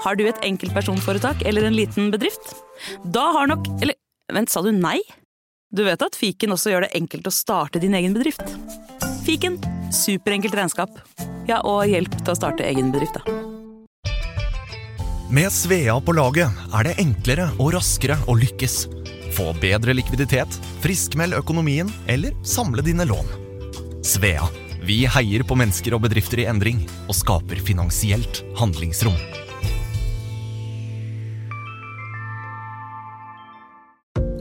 Har du et enkeltpersonforetak eller en liten bedrift? Da har nok Eller vent, sa du nei? Du vet at fiken også gjør det enkelt å starte din egen bedrift? Fiken superenkelt regnskap. Ja, og hjelp til å starte egen bedrift, da. Med Svea på laget er det enklere og raskere å lykkes. Få bedre likviditet, friskmeld økonomien eller samle dine lån. Svea vi heier på mennesker og bedrifter i endring og skaper finansielt handlingsrom.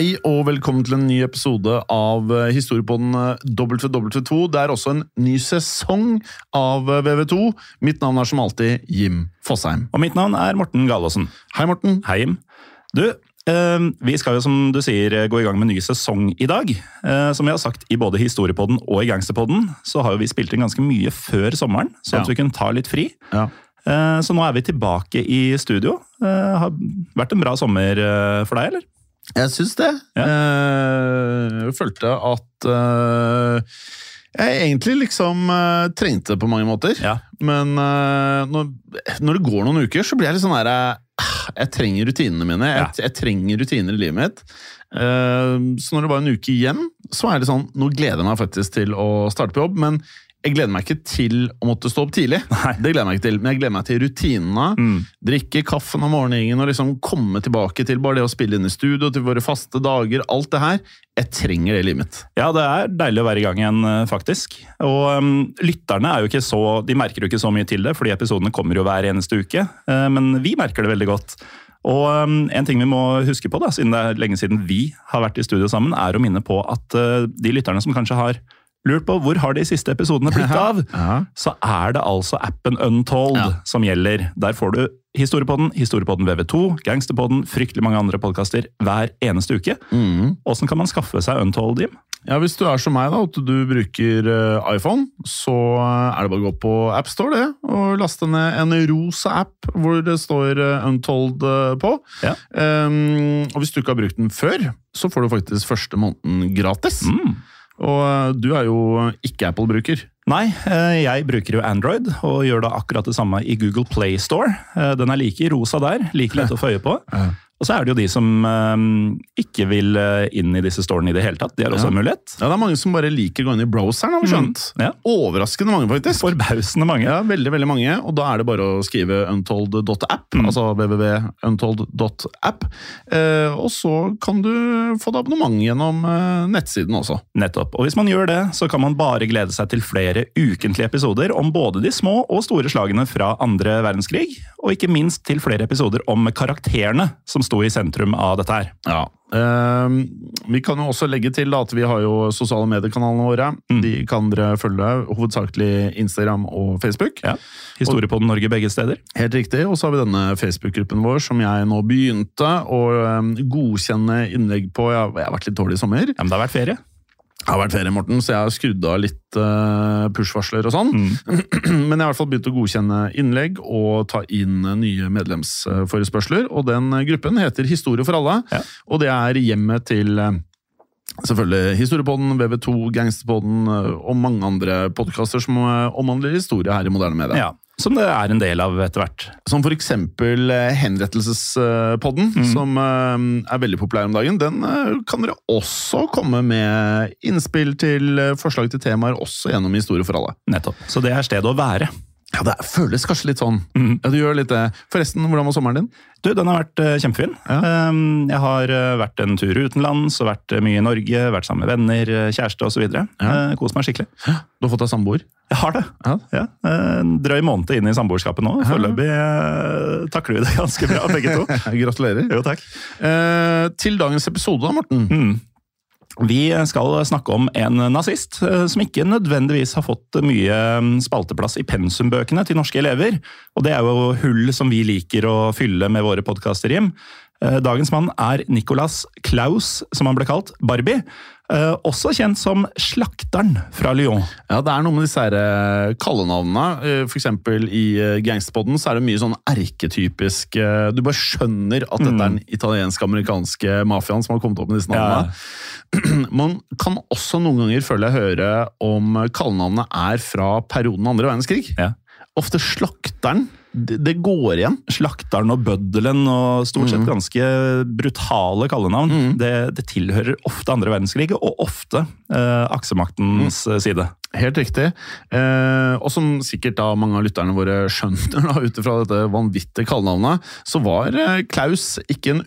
Hei og velkommen til en ny episode av eh, Historiepodden eh, WW2. Det er også en ny sesong av eh, VV2. Mitt navn er som alltid Jim Fosheim. Og mitt navn er Morten Galaasen. Hei, Morten. Hei, Jim. Du, eh, vi skal jo som du sier gå i gang med en ny sesong i dag. Eh, som vi har sagt i både Historiepodden og i Gangsterpodden, så har jo vi spilt inn ganske mye før sommeren, sånn at vi kunne ta litt fri. Ja. Eh, så nå er vi tilbake i studio. Eh, har vært en bra sommer eh, for deg, eller? Jeg syns det. Ja. Eh, Jeg følte at eh, jeg egentlig liksom eh, trengte det på mange måter. Ja. Men når, når det går noen uker, så blir jeg litt sånn derre Jeg trenger rutinene mine. Jeg, jeg trenger rutiner i livet mitt. Så når det var en uke igjen, så er det sånn Nå gleder jeg meg faktisk til å starte på jobb, men jeg gleder meg ikke til å måtte stå opp tidlig. Nei. Det gleder jeg meg ikke til, Men jeg gleder meg til rutinene. Mm. Drikke kaffen om morgenen og liksom komme tilbake til bare det å spille inn i studio, til våre faste dager. Alt det her. Jeg trenger det i livet mitt. Ja, det er deilig å være i gang igjen, eh, faktisk. Og um, lytterne er jo ikke så, de merker jo ikke så mye til det, fordi episodene kommer jo hver eneste uke. Uh, men vi merker det veldig godt. Og um, en ting vi må huske på, da, siden det er lenge siden vi har vært i studio sammen, er å minne på at uh, de lytterne som kanskje har lurt på hvor har de siste episodene blitt av, så er det altså appen Untold Ja. som gjelder. Der får du Historiepodden, Historiepodden VV2, Gangsterpodden, fryktelig mange andre podkaster hver eneste uke. Mm. Åssen kan man skaffe seg Untold, Jim? Ja, Hvis du er som meg, da, at du bruker eh, iPhone, så er det bare å gå på AppStore det, og laste ned en rosa app hvor det står eh, Untold eh, på. Ja. Um, og hvis du ikke har brukt den før, så får du faktisk første måneden gratis. Mm. Og eh, du er jo ikke Apple-bruker. Nei, eh, jeg bruker jo Android og gjør da akkurat det samme i Google Play Store. Eh, Den er like rosa der, like lett å få øye på. Og så er det jo de som eh, ikke vil eh, inn i disse storene i det hele tatt. De har også Ja. en mulighet. Ja, Det er mange som bare liker å gå inn i browseren, har vi skjønt. Mm. Ja. Overraskende mange, faktisk. Forbausende mange. Ja, veldig, veldig mange, og da er det bare å skrive untold.app, Mm. altså www.untold.app, eh, og så kan du få deg abonnement gjennom eh, nettsiden også. Nettopp. Og hvis man gjør det, så kan man bare glede seg til flere ukentlige episoder om både de små og store slagene fra andre verdenskrig, og ikke minst til flere episoder om karakterene som sto i sentrum av dette her. Ja. Eh, vi kan jo også legge til at vi har jo sosiale mediekanalene våre. Mm. De kan dere følge, hovedsakelig Instagram og Facebook. Ja. Historiepodden Norge begge steder. Helt riktig, og så har vi denne Facebook-gruppen vår som jeg nå begynte å um, godkjenne innlegg på. Jeg jeg har vært litt dårlig i sommer. Ja, men det har vært ferie. Det har vært ferie, Morten, så jeg har skrudd av litt uh, push-varsler og sånn. Mm. Men jeg har i hvert fall begynt å godkjenne innlegg og ta inn eh, nye medlemsforespørsler. Og den eh, gruppen heter Historie for alle, Ja. og det er hjemmet til eh, Selvfølgelig Historiepodden, VV2, Gangsterpodden eh, og mange andre podkaster som eh, omhandler historie her i moderne media. Ja, Som det er en del av etter hvert. Som eksempel eh, Henrettelsespodden, Mm. som eh, er veldig populær om dagen. Den eh, kan dere også komme med innspill til forslag til temaer, også gjennom Historie for alle. Nettopp. Så det er stedet å være. Ja, Det føles kanskje litt sånn. Ja, du gjør litt det. Forresten, hvordan var sommeren din? Du, den har vært eh, kjempefin. Um, jeg har eh, vært en tur utenlands og vært eh, mye i Norge. Vært sammen med venner, kjæreste osv. Uh, Kost meg skikkelig. Du har fått deg samboer? Jeg har det. Ja. Ja, En drøy måned inn i samboerskapet nå. Foreløpig takler vi det ganske bra, begge to. Gratulerer. Jo, takk. Til dagens episode, da, Morten. Mm. Vi skal snakke om en nazist eh, som ikke nødvendigvis har fått mye mm, spalteplass i pensumbøkene til norske elever. Og det er jo hull som vi liker å fylle med våre podkaster, Jim. Eh, Dagens mann er Nicolas Claus, som han ble kalt, Barbie. Eh, Også kjent som Slakteren fra Lyon. Ja, Det er noe med disse her, kallenavnene. Eksempel i Gangsterpodden så er det mye sånn erketypisk Du bare skjønner at dette er den italiensk-amerikanske mafiaen som har kommet opp med disse navnene. Man kan også noen ganger, føle jeg, høre om kallenavnet er fra perioden andre verdenskrig. Ja. Ofte Slakteren. Det, går igjen. Slakteren og bøddelen og stort sett ganske brutale kallenavn. Det, det tilhører ofte andre verdenskrig, og ofte eh, aksemaktens mm. side. Helt riktig. Eh, og som sikkert da mange av lytterne våre skjønner, da, ut ifra dette vanvittige kallenavnet, så var eh, Klaus ikke en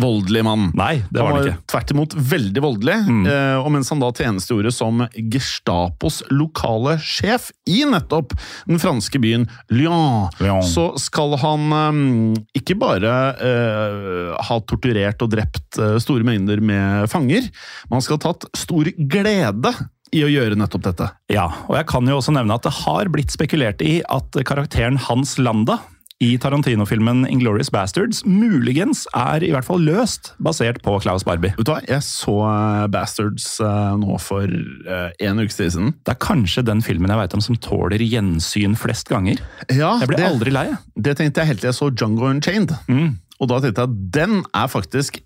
uvoldelig mann. Nei, det var han ikke. Mm. tvert imot veldig voldelig, eh, og mens han da tjenestegjorde som Gestapos lokale sjef i nettopp den franske byen Lyon, Lyon. så skal han eh, ikke bare eh, ha torturert og drept eh, store mengder med fanger, men han skal ha tatt stor glede i å gjøre nettopp dette. Ja, og jeg kan jo også nevne at det har blitt spekulert i at karakteren Hans Landa i Tarantino-filmen Inglorious Bastards muligens er i hvert fall løst basert på Klaus Barbie. Vet du hva, Jeg så eh, Bastards eh, nå for eh, en uke siden. Det er kanskje den filmen jeg vet om som tåler gjensyn flest ganger. Ja, Jeg blir det, aldri lei. det tenkte jeg helt til jeg så Jungo Unchained. Mm. Og da tenkte jeg at den er faktisk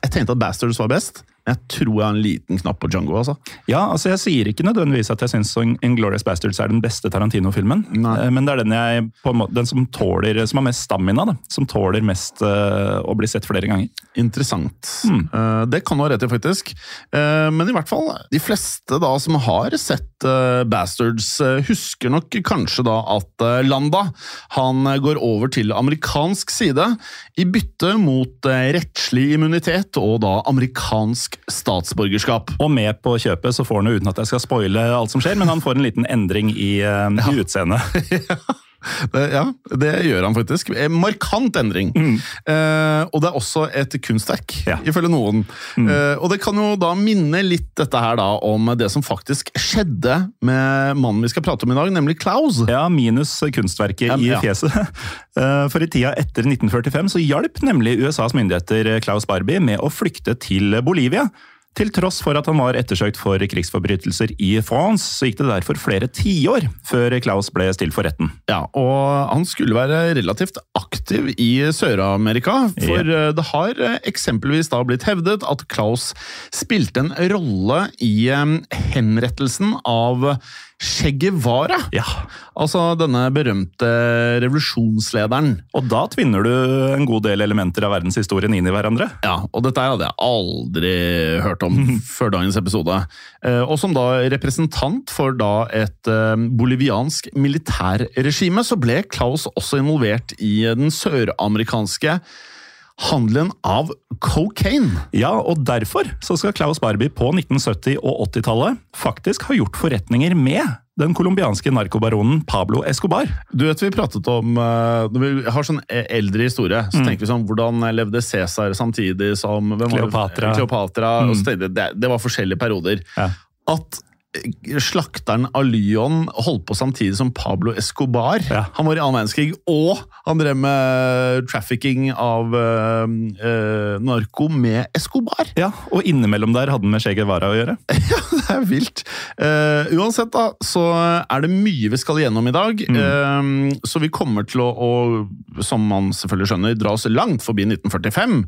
Jeg tenkte at Bastards var best, jeg tror jeg har en liten knapp på Jungo. altså. Ja, altså Jeg sier ikke nødvendigvis at jeg syns Inglorious Bastards er den beste Tarantino-filmen, eh, men det er den, jeg, på en måte, den som tåler, som har mest stamina, da. Som tåler mest uh, å bli sett flere ganger. Interessant. Mm. Uh, det kan du ha rett i, faktisk. Uh, men i hvert fall, de fleste da som har sett Bastards, husker nok kanskje da at Landa han går over til amerikansk side i bytte mot rettslig immunitet og da amerikansk statsborgerskap. Og med på kjøpet så får han jo, uten at jeg skal spoile alt som skjer, men han får en liten endring i, uh, i utseendet. Det, ja, det gjør han faktisk. En markant endring. Eh, og det er også et kunstverk, Ja. ifølge noen. Eh, og det kan jo da minne litt dette her da om det som faktisk skjedde med mannen vi skal prate om i dag, nemlig Klaus. Ja, minus kunstverket Ja, i ja. fjeset. Eh, For i tida etter 1945 så hjalp nemlig USAs myndigheter Klaus Barbie med å flykte til Bolivia. Til tross for at han var ettersøkt for krigsforbrytelser i France, så gikk det derfor flere tiår før Klaus ble stilt for retten. Ja, og han skulle være relativt aktiv i Sør-Amerika, for eh, det har eh, eksempelvis da blitt hevdet at Klaus spilte en rolle i eh, henrettelsen av Che Guevara. Ja, Altså denne berømte revolusjonslederen. Og da tvinner du en god del elementer av verdenshistorien inn i hverandre. Ja, og dette hadde jeg aldri hørt om før dagens episode. Eh, Og som da representant for da et eh, boliviansk militærregime, så ble Klaus også involvert i den søramerikanske handelen av cocaine. Ja, og derfor så skal Klaus Barbie på 1970- og 80-tallet faktisk ha gjort forretninger med den colombianske narkobaronen Pablo Escobar. Du vet, Vi pratet om eh, Når vi har sånn eldre historie, så tenker vi sånn Hvordan levde Cæsar samtidig som? Kleopatra. Kleopatra og så det, det var forskjellige perioder. Ja. At slakteren av Lyon holdt på samtidig som Pablo Escobar. Ja. Han var i annen verdenskrig, og han drev med trafficking av øh, eh, narko med Escobar! Ja, Og innimellom der hadde han med Che Guevara å gjøre. ja, det er vilt. Uh, uansett, da, så er det mye vi skal igjennom i dag. Eh, så vi kommer til å, å, som man selvfølgelig skjønner, dra oss langt forbi 1945.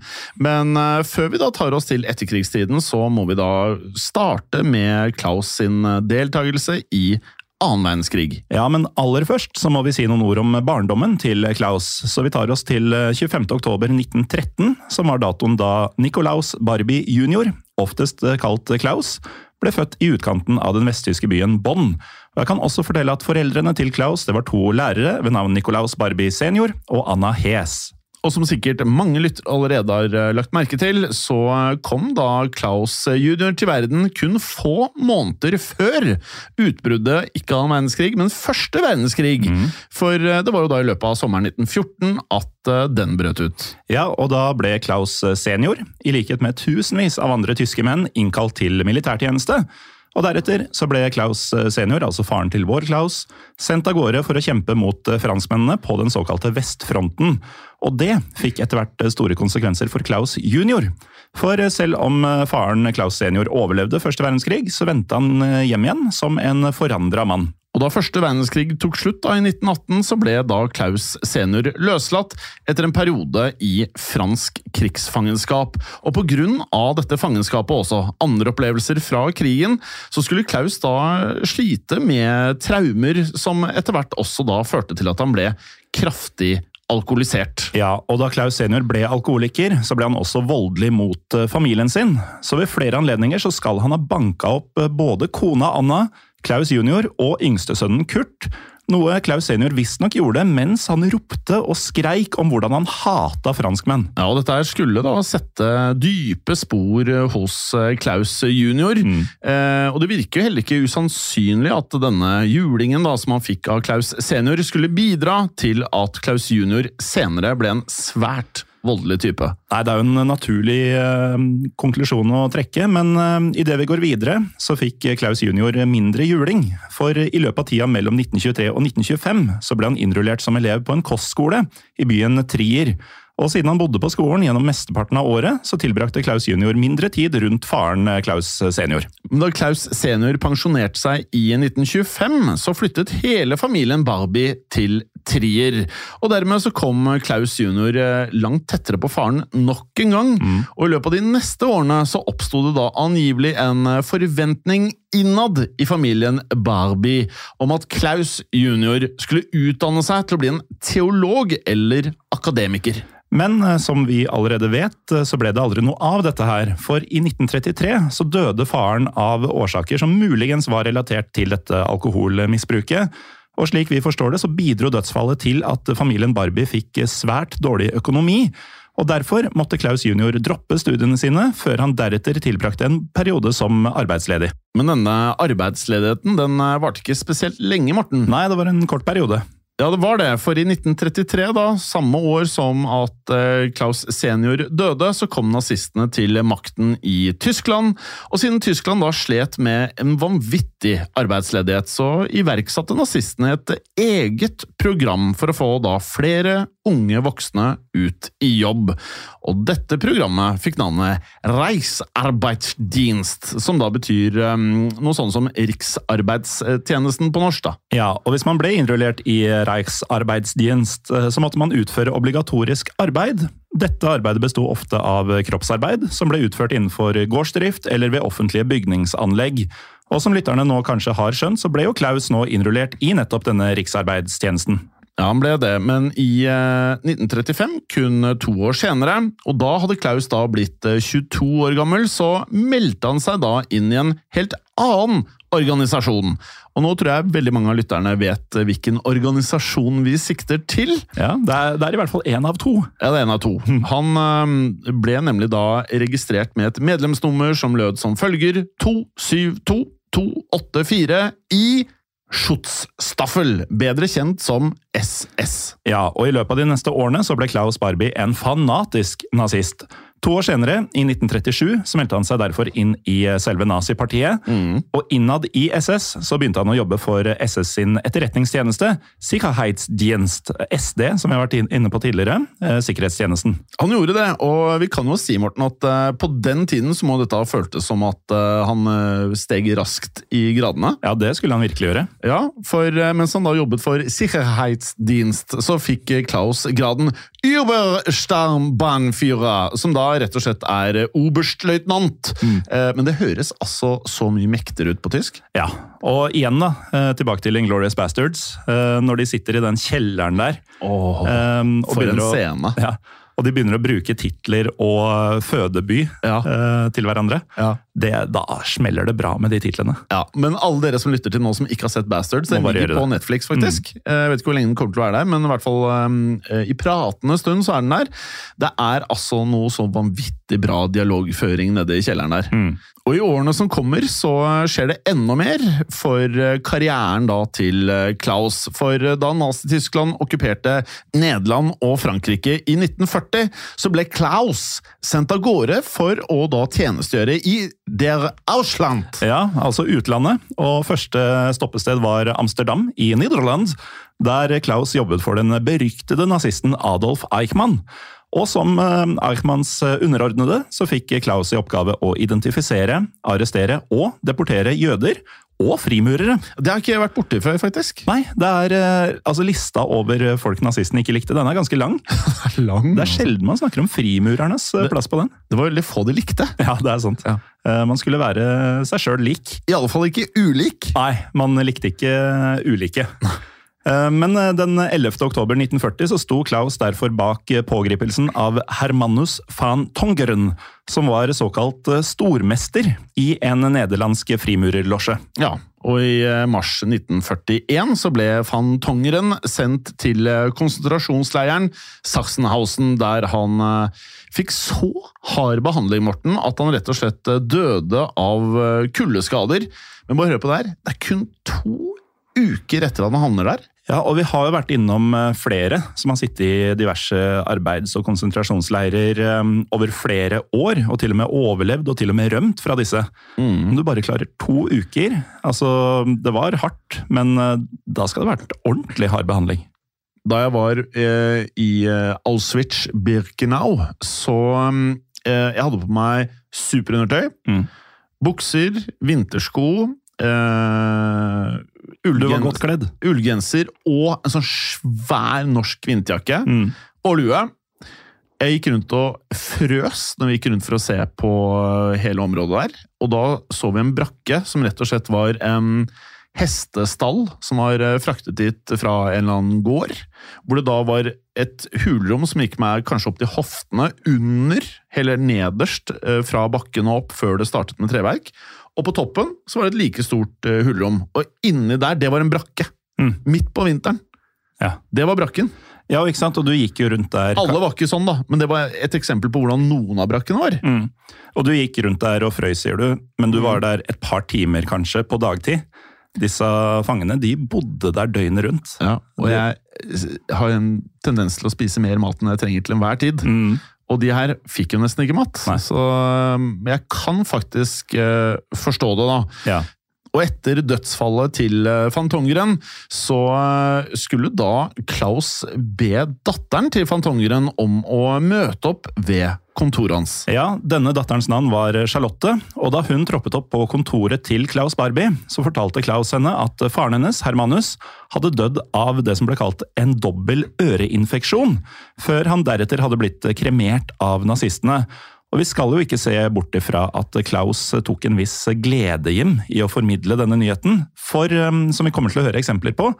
Men uh, før vi da tar oss til etterkrigstiden, så må vi da starte med Klaus sin eh, deltakelse i annen verdenskrig. Ja, men aller først så må vi si noen ord om barndommen til Klaus. Så vi tar oss til 25. oktober 1913, som var datoen da Nicolaus Barbie jr., oftest kalt Klaus, ble født i utkanten av den vesttyske byen Bonn. Og jeg kan også fortelle at Foreldrene til Klaus det var to lærere ved navn Nikolaus Barbie senior og Anna Hes. Og som sikkert mange lyttere allerede har eh, lagt merke til, så kom da Klaus jr. til verden kun få måneder før utbruddet ikke av verdenskrig, men første verdenskrig. For eh, det var jo da i løpet av sommeren 1914 at eh, den brøt ut. Ja, og da ble Klaus senior, i likhet med tusenvis av andre tyske menn, innkalt til militærtjeneste. Og deretter så ble Klaus senior, altså faren til vår Klaus, sendt av gårde for å kjempe mot eh, franskmennene på den såkalte Vestfronten. Og det fikk etter hvert eh, store konsekvenser for Klaus junior. For eh, selv om faren Klaus senior overlevde første verdenskrig, så vendte han hjem igjen som en forandra mann. Og Da første verdenskrig tok slutt da i 1918, så ble da Klaus senior løslatt etter en periode i fransk krigsfangenskap. Og av dette fangenskapet og også andre opplevelser fra krigen, så skulle Klaus da slite med traumer som etter hvert også da førte til at han ble kraftig alkoholisert. Ja, og da Klaus senior ble alkoholiker, så ble han også voldelig mot eh, familien sin. Så ved flere anledninger så skal han ha banka opp eh, både kona Anna, Klaus junior og yngstesønnen Kurt, noe Klaus senior visstnok gjorde mens han ropte og skreik om hvordan han hata franskmenn. Ja, og Dette skulle da sette dype spor hos eh, Klaus junior. Mm. Eh, og Det virker jo heller ikke usannsynlig at denne julingen da, som han fikk av Klaus senior, skulle bidra til at Klaus junior senere ble en svært voldelig type. Nei, Det er jo en naturlig uh, konklusjon å trekke, men uh, idet vi går videre, så fikk Klaus junior mindre juling. For i løpet av tida mellom 1923 og 1925 så ble han innrullert som elev på en kostskole i byen Trier. Og siden han bodde på skolen gjennom mesteparten av året, så tilbrakte Klaus junior mindre tid rundt faren eh, Klaus senior. Da Klaus senior pensjonerte seg i 1925, så flyttet hele familien Barbie til Trier. Og dermed så kom Klaus junior eh, langt tettere på faren nok en gang. Og i løpet av de neste årene så oppsto det da angivelig en eh, forventning innad i familien Barbie om at Klaus junior skulle utdanne seg til å bli en teolog eller akademiker. Men eh, som vi allerede vet, så ble det aldri noe av dette her. For i 1933 så døde faren av årsaker som muligens var relatert til dette alkoholmisbruket. Og slik vi forstår det, så bidro dødsfallet til at familien Barbie fikk svært dårlig økonomi. Og Derfor måtte Klaus junior droppe studiene sine, før han deretter tilbrakte en periode som arbeidsledig. Men denne arbeidsledigheten den varte ikke spesielt lenge, Morten. Nei, det var en kort periode. Ja, det var det, for i 1933, da, samme år som at eh, Klaus senior døde, så kom nazistene til makten i Tyskland. Og siden Tyskland da slet med en vanvittig arbeidsledighet, så iverksatte nazistene et eget program for å få da flere unge voksne ut i jobb. Og dette programmet fikk navnet Reisarbeidsdienst, som da betyr um, noe sånn som Riksarbeidstjenesten på norsk, da. Ja, og hvis man ble innrullert i Reichsarbeidsdienst, eh, så måtte man utføre obligatorisk arbeid. Dette arbeidet besto ofte av kroppsarbeid, som ble utført innenfor gårdsdrift eller ved offentlige bygningsanlegg. Og som lytterne nå kanskje har skjønt, så ble jo Klaus nå innrullert i nettopp denne riksarbeidstjenesten. Ja, han ble det, men i eh, 1935, kun to år senere, og da hadde Klaus da blitt eh, 22 år gammel, så meldte han seg da inn i en helt annen organisasjon. Og nå tror jeg veldig mange av lytterne vet eh, hvilken organisasjon vi sikter til. Ja, Det er, det er i hvert fall én av to. Ja, det er en av to. Han eh, ble nemlig da registrert med et medlemsnummer som lød som følger 272284 i Schutzstaffel, bedre kjent som SS. Ja, og i løpet av de neste årene så ble Klaus Barbie en fanatisk nazist. To år senere, i 1937, så meldte han seg derfor inn i selve nazipartiet. Og innad i SS så begynte han å jobbe for SS sin etterretningstjeneste, Sikkerheitsdienst, SD, som jeg har vært inne på tidligere, eh, sikkerhetstjenesten. Han gjorde det, og vi kan jo si Morten, at eh, på den tiden så må dette ha føltes som at eh, han eh, steg raskt i gradene. Ja, det skulle han virkelig gjøre. Ja, for eh, mens han da jobbet for Sikkerheitsdienst, så fikk eh, Klaus graden Überstarmbannführer, som da rett og slett er eh, oberstløytnant. Mm. Men det høres altså så mye mektigere ut på tysk. Ja, og igjen da, eh, tilbake til Inglorious Bastards, eh, når de sitter i den kjelleren der. Eh, og for en å- scene. Ja, og de begynner å bruke titler og fødeby Ja. eh, til hverandre, Ja. det, da smeller det bra med de titlene. Ja, Men alle dere som lytter til nå som ikke har sett Bastards, den ligger på det. Netflix, faktisk. Mm. Jeg vet ikke hvor lenge den kommer til å være der, men i hvert fall um, i pratende stund så er den der. Det er altså noe så vanvittig bra dialogføring nede i kjelleren der. Mm. Og i årene som kommer, så skjer det enda mer for eh, karrieren da til eh, Klaus. For eh, da Nazi-Tyskland okkuperte Nederland og Frankrike i 1940, så ble Klaus sendt av gårde for å da tjenestegjøre i Der Ausland. Ja, altså utlandet. Og første stoppested var Amsterdam i Nederland, der Klaus jobbet for den beryktede nazisten Adolf Eichmann. Og som eh, Eichmanns underordnede så fikk Klaus i oppgave å identifisere, arrestere og deportere jøder og frimurere. Det har ikke vært borti før, faktisk. Nei, det er eh, altså lista over folk nazisten ikke likte. Den er ganske lang. Lang. Det er sjelden man snakker om frimurernes det, plass på den. Det var veldig få de likte. Ja, det er sant. Ja. Eh, Man skulle være seg sjøl lik. I alle fall ikke ulik. Nei, man likte ikke ulike. Eh, Men eh, den 11. oktober 1940 så sto Klaus derfor bak eh, pågripelsen av Hermanus van Tongeren, som var såkalt stormester i en nederlandsk frimurerlosje. Ja, og i mars 1941 så ble van Tongeren sendt til konsentrasjonsleiren Sachsenhausen, der han fikk så hard behandling, Morten, at han rett og slett døde av kuldeskader. Men bare hør på det her, det er kun to uker etter at han havner der. Ja, og vi har jo vært innom eh, flere som har sittet i diverse arbeids- og konsentrasjonsleirer eh, over flere år, og til og med overlevd og til og med rømt fra disse. Om du bare klarer to uker Altså, det var hardt, men eh, da skal det ha vært ordentlig hard behandling. Da jeg var eh, i eh, Auschwitz-Birkenau, så eh, Jeg hadde på meg superundertøy, Mm. bukser, vintersko eh, Kledd. ullgenser og en sånn svær norsk vinterjakke Mm. og lue. Jeg gikk rundt og frøs når vi gikk rundt for å se på hele området der. Og da så vi en brakke som rett og slett var en hestestall som var eh, fraktet dit fra en eller annen gård. Hvor det da var et hulrom som gikk meg kanskje opp til hoftene, under, eller nederst eh, fra bakken og opp før det startet med treverk. Og på toppen så var det et like stort uh, hullrom. Og inni der, det var en brakke. Mm. Midt på vinteren. Ja. Det var brakken. ja, ikke sant? Og du gikk jo rundt der Alle var ikke sånn, da, men det var et eksempel på hvordan noen av brakkene var. Mm. Og du gikk rundt der og frøys, sier du, men du Mm. var der et par timer kanskje på dagtid. Disse fangene de bodde der døgnet rundt. Ja, og jeg har en tendens til å spise mer mat enn jeg trenger til enhver tid. Mm. Og de her fikk jo nesten ikke mat, Nei. så um, jeg kan faktisk eh, forstå det, da. Ja. Og etter dødsfallet til Fantongeren så eh, skulle da Klaus be datteren til Fantongeren om å møte opp ved kontoret hans. ja, denne datterens navn var Charlotte, og da hun troppet opp på kontoret til Klaus Barbie, så fortalte Klaus henne at faren hennes, Hermanus, hadde dødd av det som ble kalt en dobbel øreinfeksjon, før han deretter hadde blitt kremert av nazistene. Og vi skal jo ikke se bort ifra at Klaus tok en viss glede Jim, i å formidle denne nyheten, for um, som vi kommer til å høre eksempler på,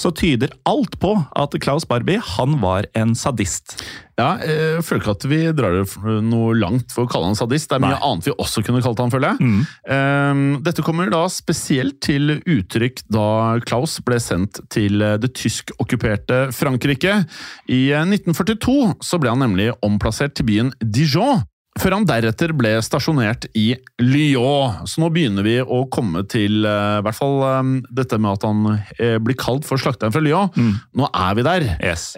så tyder alt på at Klaus Barbie han var en sadist. Ja, jeg føler ikke at vi drar det noe langt for å kalle han sadist. Det er mye Nei. annet vi også kunne kalt han, føler jeg. Mm. Dette kommer da spesielt til uttrykk da Klaus ble sendt til eh, det tysk-okkuperte Frankrike. I eh, 1942 så ble han nemlig omplassert til byen Dijon. Før han deretter ble stasjonert i Lyon. Så nå begynner vi å komme til i hvert fall eh, dette med at han eh, blir kalt for slakteren fra Lyon. Nå er vi der. Yes.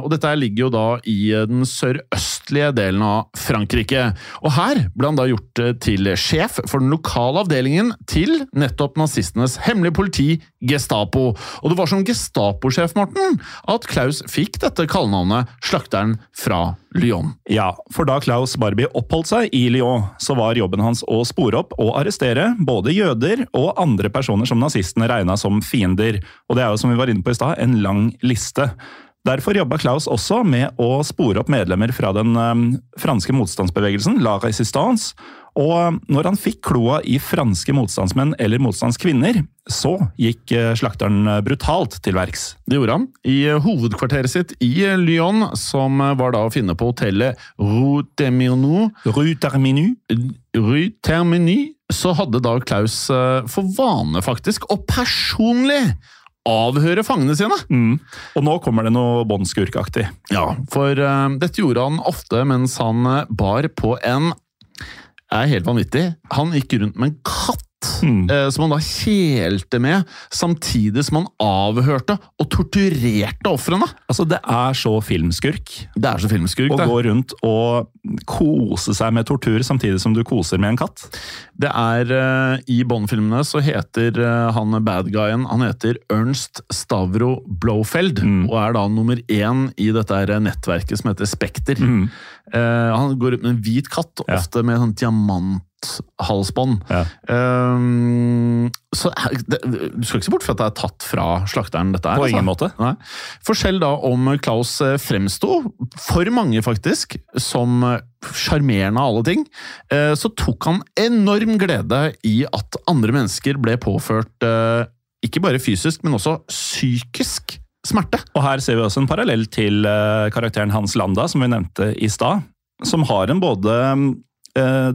Og dette ligger jo da i den sørøstlige delen av Frankrike. Og her ble han da gjort til sjef for den lokale avdelingen til nettopp nazistenes hemmelige politi, Gestapo. Og det var som Gestapo-sjef, Morten, at Klaus fikk dette kallenavnet Slakteren fra Lyon. Ja, for da Klaus Barbie oppholdt seg i Lyon, så var jobben hans å spore opp og arrestere både jøder og andre personer som nazistene regna som fiender. Og det er jo, som vi var inne på i stad, en lang liste. Derfor jobba Klaus også med å spore opp medlemmer fra den eh, franske motstandsbevegelsen, La Résistance. Og når han fikk kloa i franske motstandsmenn eller motstandskvinner, så gikk eh, slakteren eh, brutalt til verks. Det gjorde han. I eh, hovedkvarteret sitt i Lyon, som var da å finne på hotellet Rue Terminu, Rue Terminu. Rue Termini, så hadde da Klaus for vane faktisk og personlig avhøre fangene sine. Mm. Og nå kommer det noe båndskurkaktig. Ja, for uh, dette gjorde han ofte mens han eh, bar på en er helt vanvittig. Han gikk rundt med en katt Mm. eh, som han da kjelte med, samtidig som han avhørte og torturerte ofrene. Altså, det er så filmskurk. Det er så filmskurk, Å gå rundt og kose seg med tortur samtidig som du koser med en katt. Det er eh, I Bond-filmene så heter eh, han bad guyen Han heter Ernst Stavro Blofeld, Mm. og er da nummer én i dette her nettverket som heter Spekter. Mm. Eh, han går ut med en hvit katt, Ja. ofte med sånn diamanthalsbånd. Ja. Um, så det, Du skal ikke se bort fra at det er tatt fra slakteren, dette her. På altså. ingen måte. Nei. For selv da om Klaus eh, fremsto, for mange faktisk, som eh, sjarmerende av alle ting, eh, så tok han enorm glede i at andre mennesker ble påført eh, ikke bare fysisk, men også psykisk smerte. Og her ser vi også en parallell til eh, karakteren Hans Landa, som vi nevnte i stad. Som har en både eh,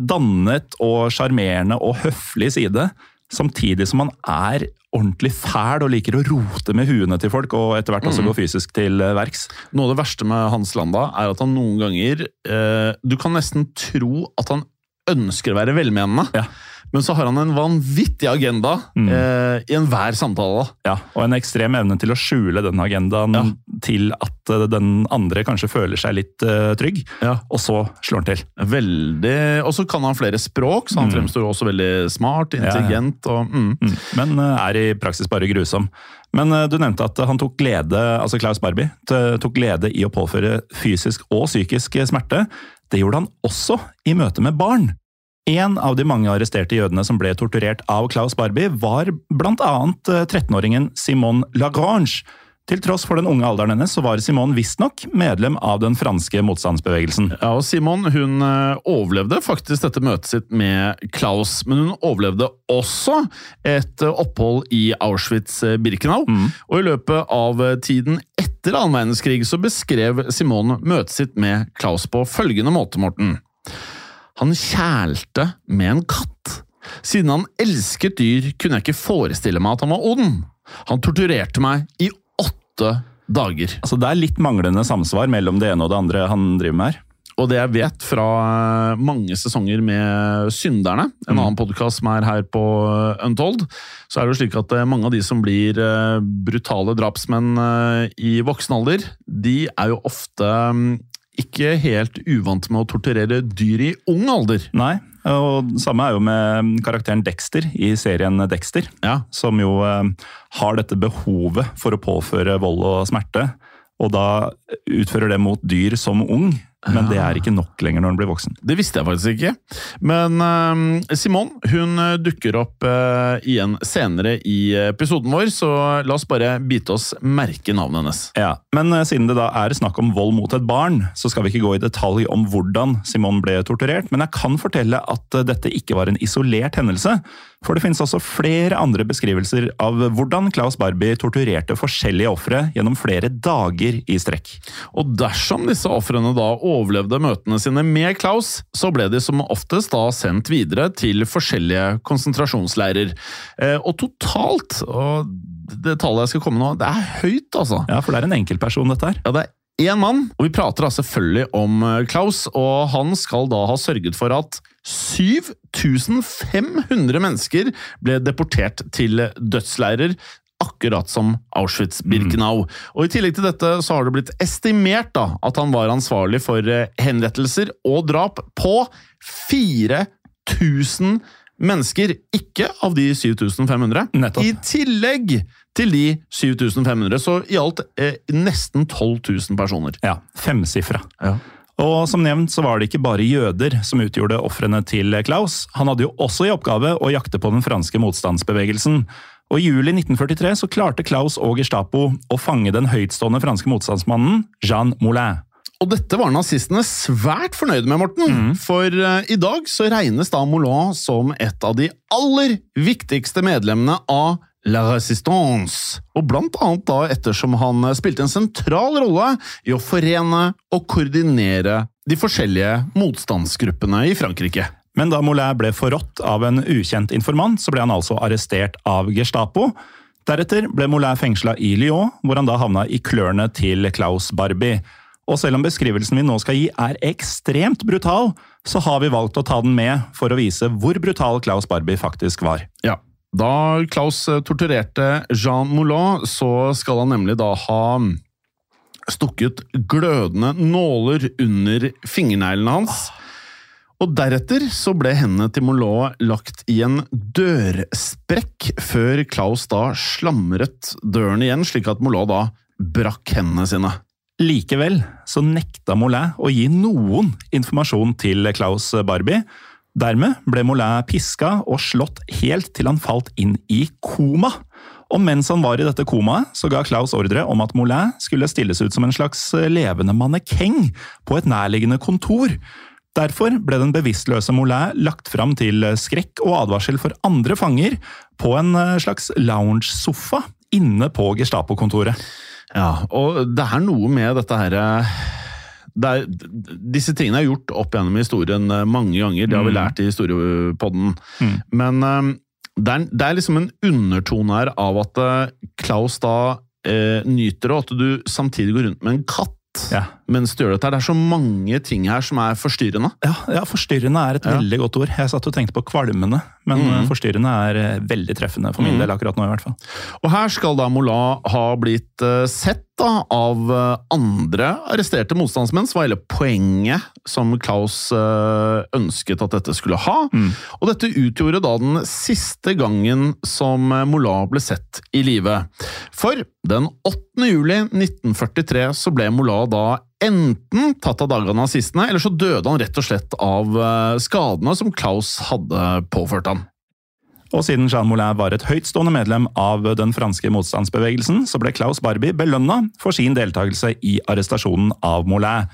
dannet og sjarmerende og høflig side, samtidig som han er ordentlig fæl og liker å rote med huene til folk, og etter hvert også gå fysisk til eh, verks. Noe av det verste med Hans Landa er at han noen ganger eh, Du kan nesten tro at han ønsker å være velmenende, Ja. Men så har han en vanvittig agenda Mm. eh, i enhver samtale. Ja, og en ekstrem evne til å skjule den agendaen Ja. til at eh, den andre kanskje føler seg litt uh, trygg, Ja. og så slår han til. Veldig, Og så kan han flere språk, så han Mm. fremstår også veldig smart, intelligent og mm. Mm. Men uh, er i praksis bare grusom. Men du nevnte at han tok glede, altså Klaus Barbie, tok glede i å påføre fysisk og psykisk smerte. Det gjorde han også i møte med barn. En av de mange arresterte jødene som ble torturert av Klaus Barbie, var blant annet eh, 13-åringen Simone Lagrange. Til tross for den unge alderen hennes, så var Simone visstnok medlem av den franske motstandsbevegelsen. Ja, og Simone hun eh, overlevde faktisk dette møtet sitt med Klaus, men hun overlevde også et eh, opphold i Auschwitz-Birkenau. Mm. Og i løpet av tiden etter annen verdenskrig så beskrev Simone møtet sitt med Klaus på følgende måte, Morten. Han kjælte med en katt. Siden han elsket dyr, kunne jeg ikke forestille meg at han var ond. Han torturerte meg i åtte dager. Altså, det er litt manglende samsvar mellom det ene og det andre han driver med her. Og det jeg vet fra eh, mange sesonger med Synderne, en Mm. annen podkast som er her på eh, Untold, så er det jo slik at eh, mange av de som blir brutale drapsmenn i voksen alder, de er jo ofte mm, ikke helt uvant med å torturere dyr i ung alder. Nei, og samme er jo med karakteren Dexter i serien Dexter. Ja, Som jo eh, har dette behovet for å påføre vold og smerte. Og da utfører det mot dyr som ung, men det er ikke nok lenger når en blir voksen. Det visste jeg faktisk ikke. Men uh, Simon hun eh, dukker opp uh, igjen senere i episoden vår, så la oss bare bite oss merke navnet hennes. Ja, Men uh, siden det da er snakk om vold mot et barn, så skal vi ikke gå i detalj om hvordan Simon ble torturert, men jeg kan fortelle at dette ikke var en isolert hendelse. For det finnes også flere andre beskrivelser av hvordan Klaus Barbie torturerte forskjellige ofre gjennom flere dager i strekk. Og dersom disse ofrene da overlevde møtene sine med Klaus, så ble de som oftest da sendt videre til forskjellige konsentrasjonsleirer. Eh, og totalt, og det tallet jeg skal komme nå, det er høyt, altså. Ja, For det er en enkeltperson, dette her. Ja, det er én mann, og vi prater da selvfølgelig om eh, Klaus, og han skal da ha sørget for at 7500 mennesker ble deportert til dødsleirer, akkurat som Auschwitz-Birkenau. Og I tillegg til dette så har det blitt estimert da, at han var ansvarlig for eh, henrettelser og drap på 4000 mennesker, ikke av de 7500. Nettopp. I tillegg til de 7500, så i alt eh, nesten 12 000 personer. Ja, Femsifra. Ja. Og som nevnt så var det ikke bare jøder som utgjorde ofrene til Klaus. Han hadde jo også i oppgave å jakte på den franske motstandsbevegelsen. Og I juli 1943 så klarte Klaus og Gestapo å fange den høytstående franske motstandsmannen Jean Moulin. Og dette var nazistene svært fornøyde med, Morten. For uh, i dag så regnes da Moulin som et av de aller viktigste medlemmene av La Resistance. Og blant annet da ettersom han eh, spilte en sentral rolle i å forene og koordinere de forskjellige motstandsgruppene i Frankrike. Men da Moulin ble forrådt av en ukjent informant, så ble han altså arrestert av Gestapo. Deretter ble Moulin fengsla i Lyon, hvor han da havna i klørne til Klaus Barbie. Og selv om beskrivelsen vi nå skal gi er ekstremt brutal, så har vi valgt å ta den med for å vise hvor brutal Klaus Barbie faktisk var. Ja. Da Klaus eh, torturerte Jean Moulin, så skal han nemlig da ha stukket glødende nåler under fingerneglene hans. Og deretter så ble hendene til Moulin lagt i en dørsprekk, før Klaus da slamret døren igjen, slik at Moulin da brakk hendene sine. Likevel så nekta Moulin å gi noen informasjon til Klaus Barbie. Dermed ble Moulin piska og slått helt til han falt inn i koma. Og mens han var i dette komaet, så ga Klaus ordre om at Moulin skulle stilles ut som en slags levende mannekeng på et nærliggende kontor. Derfor ble den bevisstløse Moulin lagt fram til skrekk og advarsel for andre fanger på en slags lounge-sofa inne på Gestapo-kontoret. Ja, og det er noe med dette her det er, Disse tingene er gjort opp gjennom historien eh, mange ganger, det har vi Mm. lært i historiepodden. Mm. Men eh, det er, det er liksom en undertone her av at eh, Klaus da eh, nyter det, og at du samtidig går rundt med en katt Ja. Mens du gjør dette. Det er så mange ting her som er forstyrrende. Ja, ja, forstyrrende er et Ja. veldig godt ord. Jeg satt og tenkte på kvalmende, men Mm. forstyrrende er eh, veldig treffende for min Mm. del akkurat nå, i hvert fall. Og her skal da Mola ha blitt eh, sett da, av eh, andre arresterte motstandsmenn, som var hele poenget som Klaus ønsket at dette skulle ha. Mm. Og dette utgjorde da den siste gangen som Mola ble sett i live. For den 8. juli 1943 så ble Mola da enten tatt av dagene nazistene, eller så døde han rett og slett av eh, skadene som Klaus hadde påført han. Og siden Jean Moulin var et høytstående medlem av den franske motstandsbevegelsen, så ble Klaus Barbie belønna for sin deltakelse i arrestasjonen av Moulin.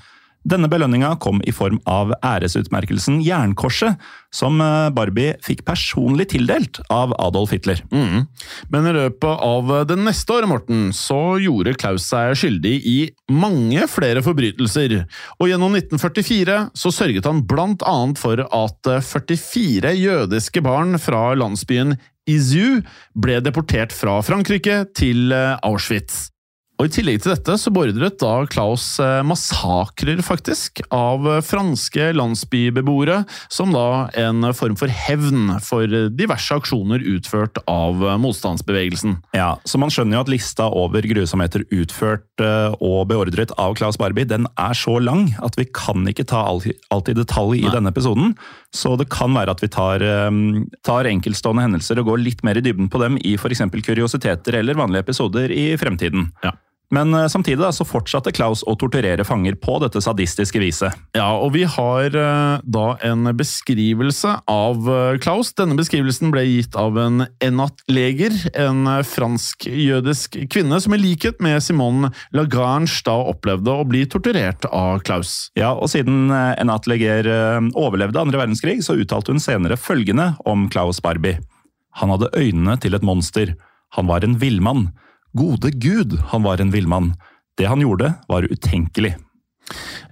Denne belønninga kom i form av æresutmerkelsen Jernkorset, som eh, Barbie fikk personlig tildelt av Adolf Hitler. Mm. Men i løpet av det neste året, Morten, så gjorde Klaus seg skyldig i mange flere forbrytelser. Og gjennom 1944 så sørget han blant annet for at 44 jødiske barn fra landsbyen Izu ble deportert fra Frankrike til eh, Auschwitz. Og I tillegg til dette så beordret da Klaus eh, massakrer faktisk av eh, franske landsbybeboere, som da en form for hevn for diverse aksjoner utført av eh, motstandsbevegelsen. Ja, så man skjønner jo at lista over grusomheter utført og beordret av Klaus Barbie, den er så lang at vi kan ikke ta alt, i detalj i Nei. denne episoden. Så det kan være at vi tar, tar enkeltstående hendelser og går litt mer i dybden på dem i f.eks. kuriositeter eller vanlige episoder i fremtiden. Ja. Men eh, samtidig da, så fortsatte Klaus å torturere fanger på dette sadistiske viset. Ja, og vi har eh, da en beskrivelse av eh, Klaus. Denne beskrivelsen ble gitt av en Enat-leger, en fransk-jødisk kvinne som i likhet med Simone Lagrange da opplevde å bli torturert av Klaus. Ja, og siden Enat Leger eh, overlevde andre verdenskrig, så uttalte hun senere følgende om Klaus Barbie. Han hadde øynene til et monster. Han var en villmann. Gode gud, han var en villmann. Det han gjorde, var utenkelig.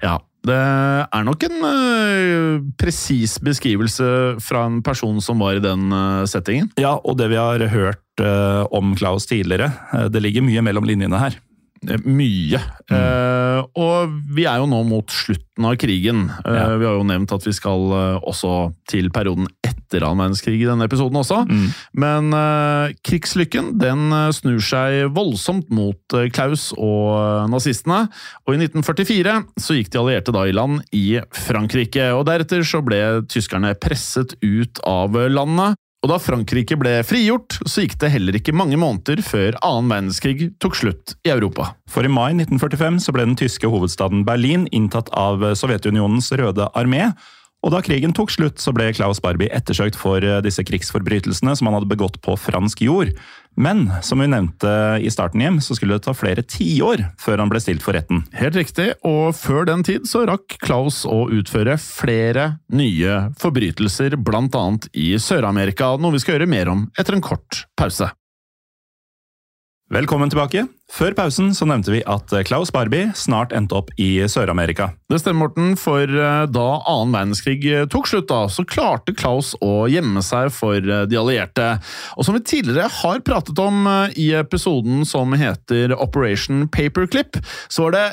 Ja, det er nok en uh, presis beskrivelse fra en person som var i den uh, settingen. Ja, og det vi har hørt uh, om Klaus tidligere, det ligger mye mellom linjene her. Mye. Eh, og vi er jo nå mot slutten av krigen. Ja. Vi har jo nevnt at vi skal også til perioden etter annen verdenskrig i denne episoden også. Mm. Men uh, krigslykken den eh, snur seg voldsomt mot eh, Klaus og nazistene. Og i 1944 så gikk de allierte da i land i Frankrike. Og deretter så ble tyskerne presset ut av landet. Og da Frankrike ble frigjort, så gikk det heller ikke mange måneder før annen verdenskrig tok slutt i Europa. For i mai 1945 så ble den tyske hovedstaden Berlin inntatt av Sovjetunionens røde armé. Og da krigen tok slutt, så ble Klaus Barbie ettersøkt for eh, disse krigsforbrytelsene som han hadde begått på fransk jord. Men som vi nevnte i starten hjem, så skulle det ta flere tiår før han ble stilt for retten. Helt riktig, og før den tid så rakk Klaus å utføre flere nye forbrytelser, annet i Sør-Amerika, noe vi skal gjøre mer om etter en kort pause. Velkommen tilbake. Før pausen så nevnte vi at Klaus Barbie snart endte opp i Sør-Amerika. Det stemmer, Morten, for eh, da annen verdenskrig eh, tok slutt, da, så klarte Klaus å gjemme seg for eh, de allierte. Og som vi tidligere har pratet om i episoden som heter Operation Paperclip, så var det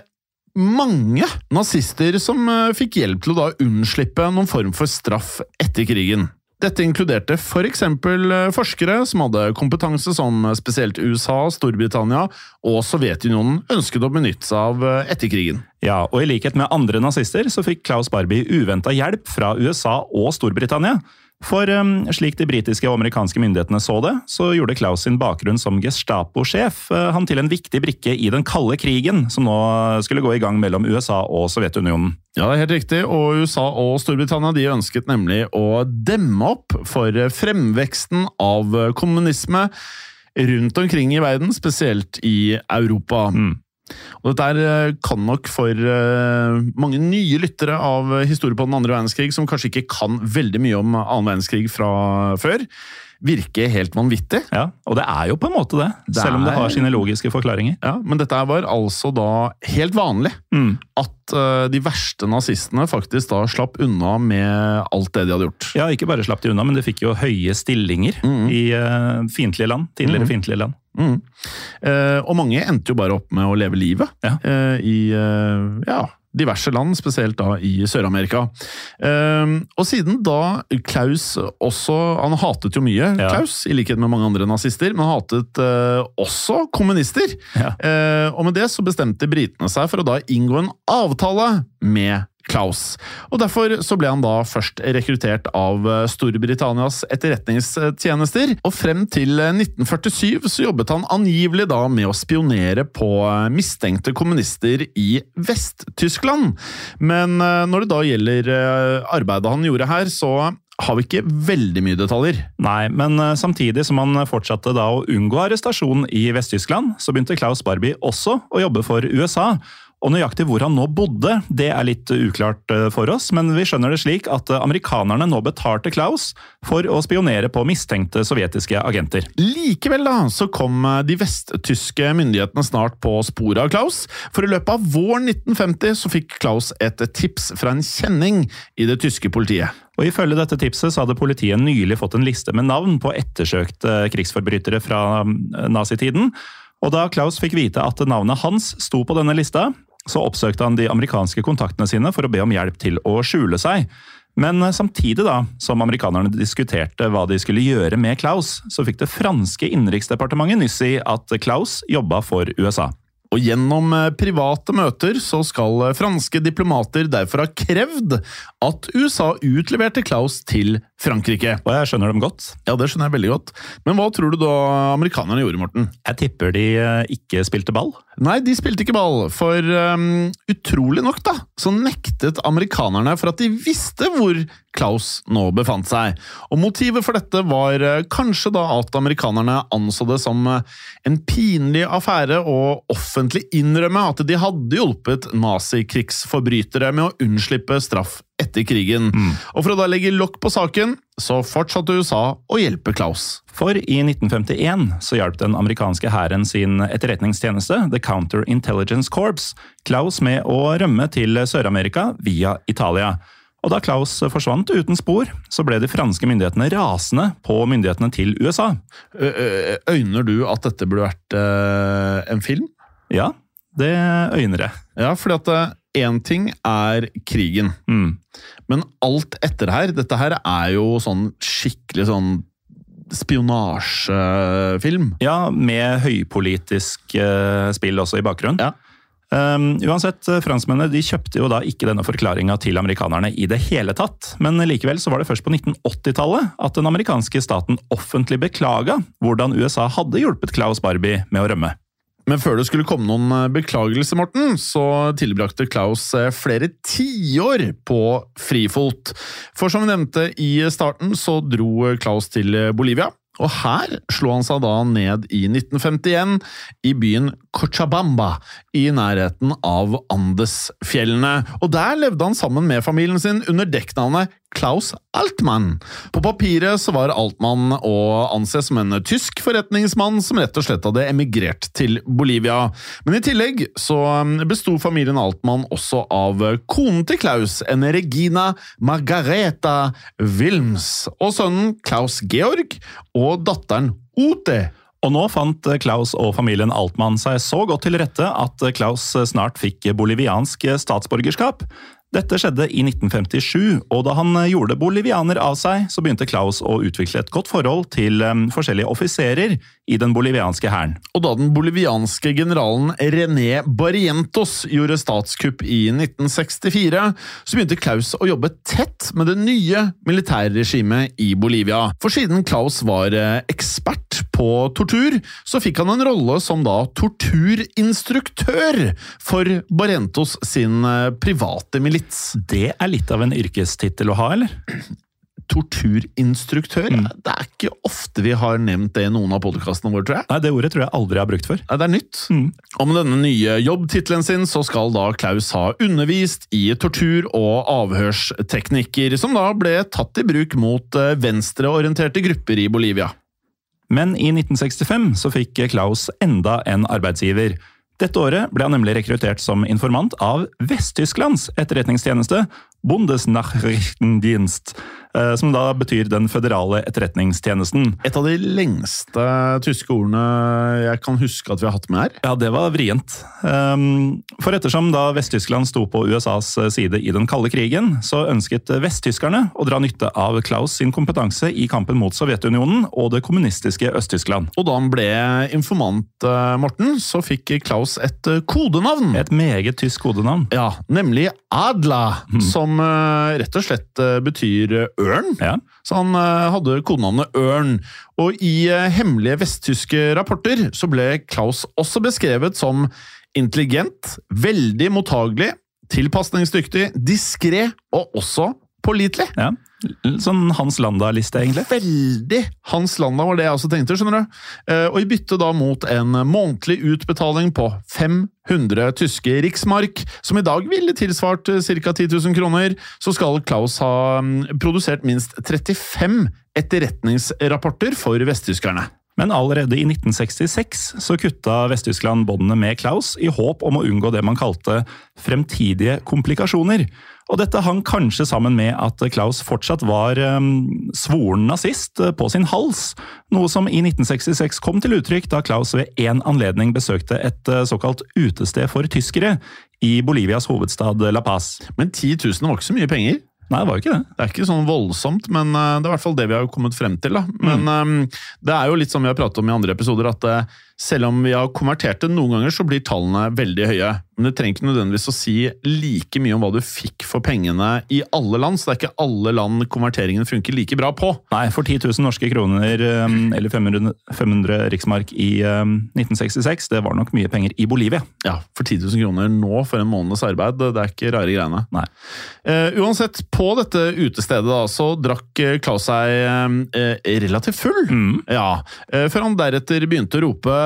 mange nazister som fikk hjelp til å da unnslippe noen form for straff etter krigen. Dette inkluderte f.eks. For forskere som hadde kompetanse som spesielt USA, Storbritannia og Sovjetunionen ønsket å benytte seg av etter krigen. Ja, og I likhet med andre nazister så fikk Klaus Barbie uventa hjelp fra USA og Storbritannia. For um, slik de britiske og amerikanske myndighetene så det, så gjorde Klaus sin bakgrunn som Gestapo-sjef uh, han til en viktig brikke i den kalde krigen som nå skulle gå i gang mellom USA og Sovjetunionen. Ja, det er helt riktig, og USA og Storbritannia de ønsket nemlig å demme opp for fremveksten av kommunisme rundt omkring i verden, spesielt i Europa. Mm. Og dette er, kan nok for uh, mange nye lyttere av historie på den andre verdenskrig, som kanskje ikke kan veldig mye om annen verdenskrig fra før, virke helt vanvittig. Ja, Og det er jo på en måte det, Det selv om det har sine logiske forklaringer. Ja, Men dette var altså da helt vanlig. Mm. At uh, de verste nazistene faktisk da slapp unna med alt det de hadde gjort. Ja, ikke bare slapp de unna, men de fikk jo høye stillinger mm. i uh, fiendtlige land. Tidligere mm. fiendtlige land. Eh, og mange endte jo bare opp med å leve livet Ja. i ja, diverse land, spesielt da i Sør-Amerika. Eh, og siden da Klaus også Han hatet jo mye, Ja. Klaus, i likhet med mange andre nazister, men hatet eh, også kommunister. Ja. Eh, og med det så bestemte britene seg for å da inngå en avtale med Klaus. Og Derfor så ble han da først rekruttert av eh, Storbritannias etterretningstjenester, og frem til eh, 1947 så jobbet han angivelig da med å spionere på eh, mistenkte kommunister i Vest-Tyskland. Men eh, når det da gjelder eh, arbeidet han gjorde her, så har vi ikke veldig mye detaljer. Nei, men samtidig som han fortsatte da å unngå arrestasjon i Vest-Tyskland, så begynte Klaus Barbie også å jobbe for USA. Og nøyaktig hvor han nå bodde, det er litt uklart uh, for oss, men vi skjønner det slik at uh, amerikanerne nå betalte Klaus for å spionere på mistenkte sovjetiske agenter. Likevel da, så kom eh, de vesttyske myndighetene snart på sporet av Klaus, for i løpet av våren 1950 så fikk Klaus et tips fra en kjenning i det tyske politiet. Og Ifølge dette tipset så hadde politiet nylig fått en liste med navn på ettersøkte krigsforbrytere fra eh, nazitiden. Og da Klaus fikk vite at navnet hans sto på denne lista, så oppsøkte han de amerikanske kontaktene sine for å be om hjelp til å skjule seg. Men eh, samtidig da, som amerikanerne diskuterte hva de skulle gjøre med Klaus, så fikk det franske innenriksdepartementet nyss i at Klaus jobba for USA. Og gjennom eh, private møter så skal eh, franske diplomater derfor ha krevd at USA utleverte Klaus til Frankrike. Og jeg skjønner dem godt. Ja, det skjønner jeg veldig godt. Men hva tror du da amerikanerne gjorde, Morten? Jeg tipper de eh, ikke spilte ball. Nei, de spilte ikke ball, for um, utrolig nok da, så nektet amerikanerne for at de visste hvor Klaus nå befant seg. Og motivet for dette var eh, kanskje da at amerikanerne anså det som en pinlig affære å offentlig innrømme at de hadde hjulpet nazikrigsforbrytere med å unnslippe straff etter krigen. Og for å da legge lokk på saken, så fortsatte USA å hjelpe Klaus. For i 1951 så hjalp den amerikanske hæren sin etterretningstjeneste, The Counter Intelligence Corps, Klaus med å rømme til Sør-Amerika via Italia. Og da Klaus forsvant uten spor, så ble de franske myndighetene rasende på myndighetene til USA. Ø- Øyner du at dette burde vært eh, en film? Ja, det øyner jeg. Ja, fordi at én ting er krigen, Mm. men alt etter her Dette her er jo sånn skikkelig sånn spionasjefilm. Ja, med høypolitisk uh, spill også i bakgrunnen. Ja. Um, uansett, eh, franskmennene de kjøpte jo da ikke denne forklaringa til amerikanerne i det hele tatt. Men likevel så var det først på 1980-tallet at den amerikanske staten offentlig beklaga hvordan USA hadde hjulpet Klaus Barbie med å rømme. Men før det skulle komme noen eh, beklagelse, Morten, så tilbrakte Klaus eh, flere tiår på frifot. For som vi nevnte i starten, så dro Klaus til Bolivia. Og her slo han seg da ned i 1951 i byen Cochabamba i nærheten av Andesfjellene. Og der levde han sammen med familien sin under dekknavnet Klaus Altmann. På papiret så var Altmann å anse som en tysk forretningsmann som rett og slett hadde emigrert til Bolivia. Men i tillegg så besto familien Altmann også av konen til Klaus, en Regina Margareta Wilms, og sønnen Klaus Georg og datteren Ote. Og nå fant Klaus og familien Altmann seg så godt til rette at Klaus snart fikk boliviansk statsborgerskap. Dette skjedde i 1957, og da han gjorde bolivianer av seg, så begynte Klaus å utvikle et godt forhold til forskjellige offiserer i den bolivianske hæren. Og da den bolivianske generalen René Barrientos gjorde statskupp i 1964, så begynte Klaus å jobbe tett med det nye militærregimet i Bolivia. For siden Klaus var ekspert på tortur, så fikk han en rolle som da torturinstruktør for Barrientos sin private milits. Det er litt av en yrkestittel å ha, eller? Torturinstruktør? Mm. Det er ikke ofte vi har nevnt det i noen av podkastene våre, tror jeg. Nei, Det ordet tror jeg aldri jeg har brukt før. Nei, Det er nytt. Mm. Og med denne nye jobbtittelen sin så skal da Klaus ha undervist i tortur- og avhørsteknikker, som da ble tatt i bruk mot venstreorienterte grupper i Bolivia. Men i 1965 så fikk Klaus enda en arbeidsgiver. Dette året ble han nemlig rekruttert som informant av Vest-Tysklands etterretningstjeneste, Bundesnachrichtendienst, som da betyr Den føderale etterretningstjenesten. Et av de lengste tyske ordene jeg kan huske at vi har hatt med her. Ja, det var vrient. For ettersom da Vest-Tyskland sto på USAs side i den kalde krigen, så ønsket vesttyskerne å dra nytte av Klaus sin kompetanse i kampen mot Sovjetunionen og det kommunistiske Øst-Tyskland. Og da han ble informant, Morten, så fikk Klaus et kodenavn. Et meget tysk kodenavn. Ja, nemlig Adla, mm. som rett og slett betyr ørn. Ja. Så han hadde kodenavnet Ørn. Og i hemmelige vesttyske rapporter så ble Klaus også beskrevet som intelligent, veldig mottagelig, tilpasningsdyktig, diskré og også pålitelig. Ja. Sånn Hans Landa-liste, egentlig. Veldig Hans Landa var det jeg også tenkte, skjønner du. Og i bytte da mot en månedlig utbetaling på 500 tyske riksmark, som i dag ville tilsvart ca. 10 000 kroner, så skal Klaus ha produsert minst 35 etterretningsrapporter for vesttyskerne. Men allerede i 1966 så kutta Vest-Tyskland båndene med Klaus i håp om å unngå det man kalte fremtidige komplikasjoner. Og dette hang kanskje sammen med at Klaus fortsatt var um, svoren nazist på sin hals, noe som i 1966 kom til uttrykk da Klaus ved én anledning besøkte et såkalt utested for tyskere i Bolivias hovedstad La Paz. Men 10 000 var ikke så mye penger? Nei, det var jo ikke det. Det er ikke sånn voldsomt, men uh, det er i hvert fall det vi har kommet frem til. da. Men um, det er jo litt som vi har pratet om i andre episoder, at uh, selv om vi har konvertert det noen ganger, så blir tallene veldig høye. Men det trenger ikke nødvendigvis å si like mye om hva du fikk for pengene i alle land, så det er ikke alle land konverteringen funker like bra på. Nei, for 10 000 norske kroner, eller 500, 500 riksmark i 1966, det var nok mye penger i Bolivia. Ja, for 10 000 kroner nå for en måneds arbeid, det er ikke rare greiene. Nei. Uh, uansett, på dette utestedet da, så drakk Klaus seg uh, relativt full. Mm. Ja, uh, Før han deretter begynte å rope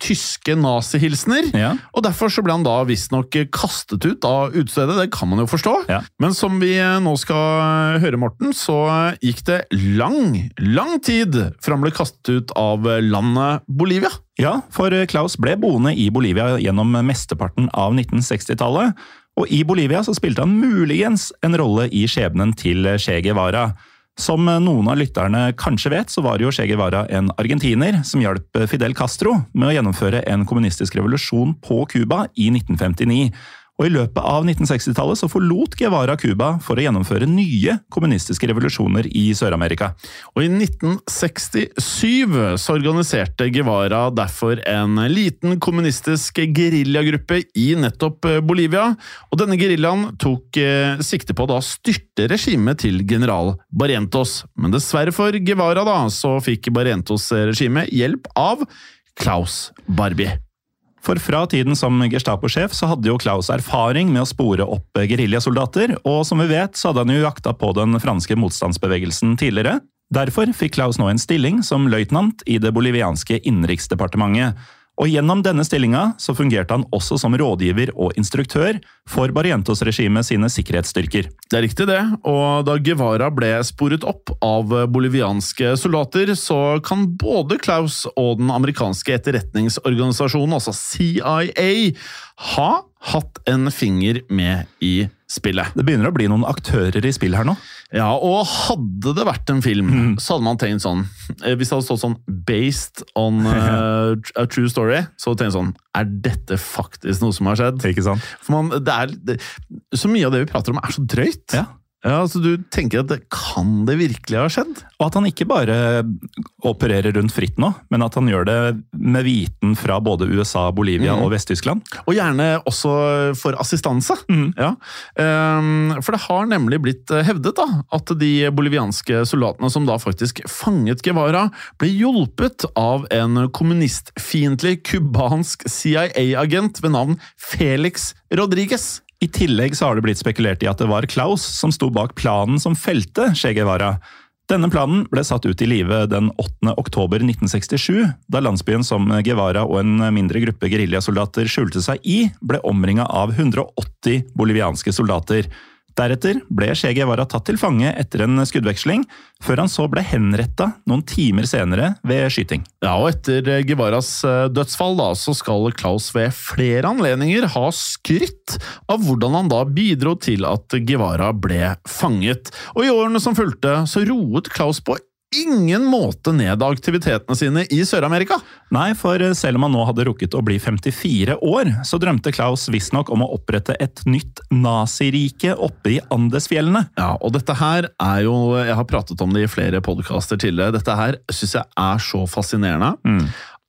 tyske nazihilsener. Ja. Og derfor så ble han da visstnok kastet ut av utestedet, det kan man jo forstå. Ja. Men som vi nå skal høre, Morten, så gikk det lang, lang tid før han ble kastet ut av landet Bolivia. Ja, for Klaus ble boende i Bolivia gjennom mesteparten av 1960-tallet. Og i Bolivia så spilte han muligens en rolle i skjebnen til Che Guevara. Som noen av lytterne kanskje vet, så var jo Che Guevara en argentiner som hjalp Fidel Castro med å gjennomføre en kommunistisk revolusjon på Cuba i 1959. Og I løpet av 1960-tallet så forlot Guevara Cuba for å gjennomføre nye kommunistiske revolusjoner i Sør-Amerika. Og I 1967 så organiserte Guevara derfor en liten kommunistisk geriljagruppe i nettopp Bolivia. Og Denne geriljaen tok eh, sikte på å da styrte regimet til general Barrientos. Men dessverre for Guevara da, så fikk Barrientos-regimet hjelp av Klaus Barbie. For fra tiden som Gestapo-sjef så hadde jo Klaus erfaring med å spore opp geriljasoldater, og som vi vet så hadde han jo jakta på den franske motstandsbevegelsen tidligere. Derfor fikk Klaus nå en stilling som løytnant i det bolivianske innenriksdepartementet. Og gjennom denne stillinga så fungerte han også som rådgiver og instruktør for Barrientos-regimet sine sikkerhetsstyrker. Det er riktig, det. Og da Guevara ble sporet opp av bolivianske soldater, så kan både Klaus og den amerikanske etterretningsorganisasjonen, altså CIA, ha hatt en finger med i spillet. Det begynner å bli noen aktører i spill her nå. Ja, og hadde det vært en film, så hadde man tenkt sånn eh, Hvis det hadde stått sånn 'based on uh, a true story', så hadde man tenkt sånn Er dette faktisk noe som har skjedd? Ikke sant? For man, det er, det, Så mye av det vi prater om, er så drøyt. Ja. Ja, Så Du tenker at det, kan det virkelig ha skjedd? Og at han ikke bare opererer rundt fritt nå, men at han gjør det med viten fra både USA, Bolivia og Vest-Tyskland. Og gjerne også for assistanse. Ja. Ehm, for det har nemlig blitt eh, hevdet da, at de bolivianske soldatene som da faktisk fanget Guevara, ble hjulpet av en kommunistfiendtlig cubansk CIA-agent ved navn Felix Rodriguez. I tillegg så har det blitt spekulert i at det var Klaus som sto bak planen som felte Che Guevara. Denne planen ble satt ut i live den 8. oktober 1967, da landsbyen som Guevara og en mindre gruppe geriljasoldater skjulte seg i, ble omringa av 180 bolivianske soldater. Deretter ble Che Guevara tatt til fange etter en skuddveksling, før han så ble henretta noen timer senere ved skyting. Ja, og etter Guevaras eh, dødsfall da, så skal Klaus ved flere anledninger ha skrytt av hvordan han da bidro til at Guevara ble fanget. Og i årene som fulgte, så roet Klaus på ingen måte ned aktivitetene sine i Sør-Amerika. Nei, for selv om han nå hadde rukket å bli 54 år, så drømte Klaus visstnok om å opprette et nytt nazirike oppe i Andesfjellene. Ja, og dette her er jo Jeg har pratet om det i flere podkaster tidligere. Dette her syns jeg er så fascinerende.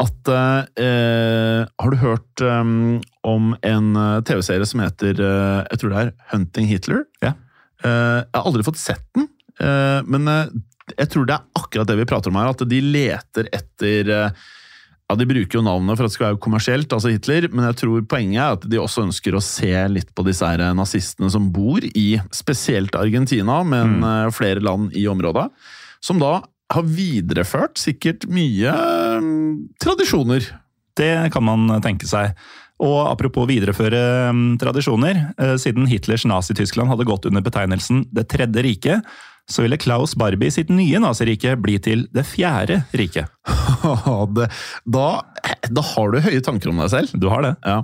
At eh, Har du hørt um, om en eh, TV-serie som heter eh, Jeg tror det er Hunting Hitler? Ja. Eh, jeg har aldri fått sett den, eh, men eh, jeg tror det er akkurat det vi prater om her. At de leter etter eh, ja, De bruker jo navnet for at det skal være kommersielt, altså Hitler, men jeg tror poenget er at de også ønsker å se litt på disse her nazistene som bor i spesielt Argentina, men mm. flere land i området, som da har videreført sikkert mye eh, tradisjoner. Det kan man tenke seg. Og apropos videreføre mm, tradisjoner, eh, siden Hitlers Nazi-Tyskland hadde gått under betegnelsen Det tredje riket, så ville Klaus Barbie sitt nye nazirike bli til Det fjerde riket. det, da, da har du høye tanker om deg selv. Du har det. Ja.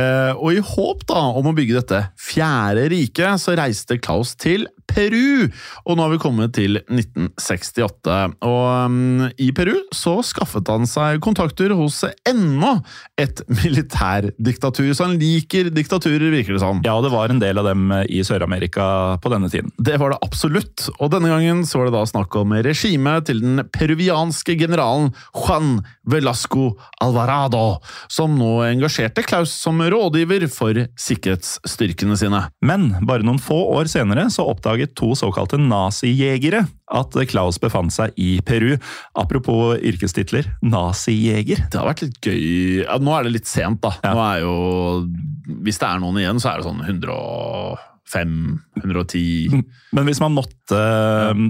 Eh, og i håp da om å bygge dette fjerde riket, så reiste Klaus til Peru. Og nå har vi kommet til 1968. Og um, i Peru så skaffet han seg kontakter hos enda et militærdiktatur. Så han liker diktaturer, virker det som. Ja, og det var en del av dem i Sør-Amerika på denne tiden. Det var det absolutt, og denne gangen så var det da snakk om regimet til den peruvianske generalen Juan Velasco Alvarado, som nå engasjerte Klaus som rådgiver for sikkerhetsstyrkene sine. Men bare noen få år senere så oppdaget to såkalte nazijegere at Klaus befant seg i Peru. Apropos yrkestitler, nazijeger. Det har vært litt gøy ja, Nå er det litt sent, da. Ja. Jo Hvis det er noen igjen, så er det sånn 105, 110 Men hvis man måtte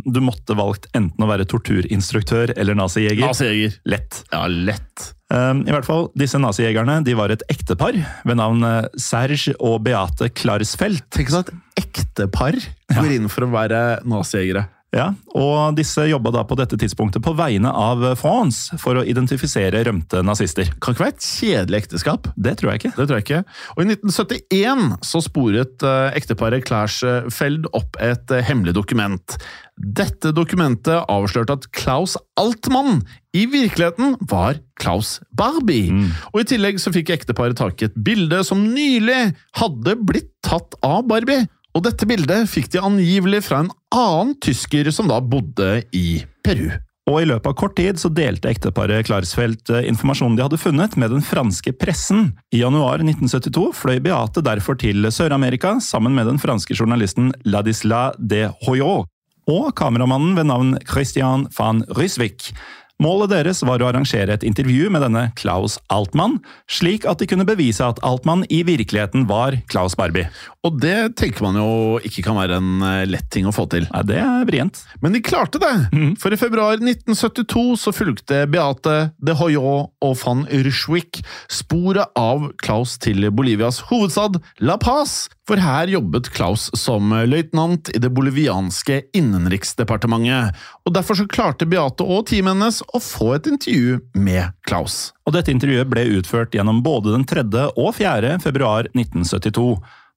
Du måtte valgt enten å være torturinstruktør eller nazijeger. Nazijeger. Lett. Ja, lett. Um, I hvert fall, Disse nazijegerne de var et ektepar ved navn eh, Serge og Beate Klarsfeldt. Tenk sånn et ektepar går inn for å være nazijegere. Ja, og Disse jobba da på dette tidspunktet på vegne av France for å identifisere rømte nazister. Kan ikke være et kjedelig ekteskap. Det tror jeg ikke. Det tror jeg ikke. Og I 1971 så sporet eh, ekteparet Klarsfeld opp et eh, hemmelig dokument. Dette dokumentet avslørte at Klaus Altmann i virkeligheten var Klaus Barbie. Og I tillegg så fikk ekteparet tak i et bilde som nylig hadde blitt tatt av Barbie. Og dette bildet fikk de angivelig fra en annen tysker som da bodde i Peru. Og I løpet av kort tid så delte ekteparet Klarsfeld eh, informasjonen de hadde funnet med den franske pressen. I januar 1972 fløy Beate derfor til Sør-Amerika sammen med den franske journalisten Ladisla de Hoyot og kameramannen ved navn Christian van Rysvik. Målet deres var å arrangere et intervju med denne Klaus Altmann, slik at de kunne bevise at Altmann i virkeligheten var Klaus Barbie. Og det tenker man jo ikke kan være en eh, lett ting å få til. Nei, det er vrient. Men de klarte det! For i februar 1972 så fulgte Beate de Hoyot og van Rushwick sporet av Klaus til Bolivias hovedstad La Paz, for her jobbet Klaus som løytnant i det bolivianske innenriksdepartementet. Og derfor så klarte Beate og teamet hennes å få et intervju med Klaus. Og dette intervjuet ble utført gjennom både den 3. og 4. februar 1972.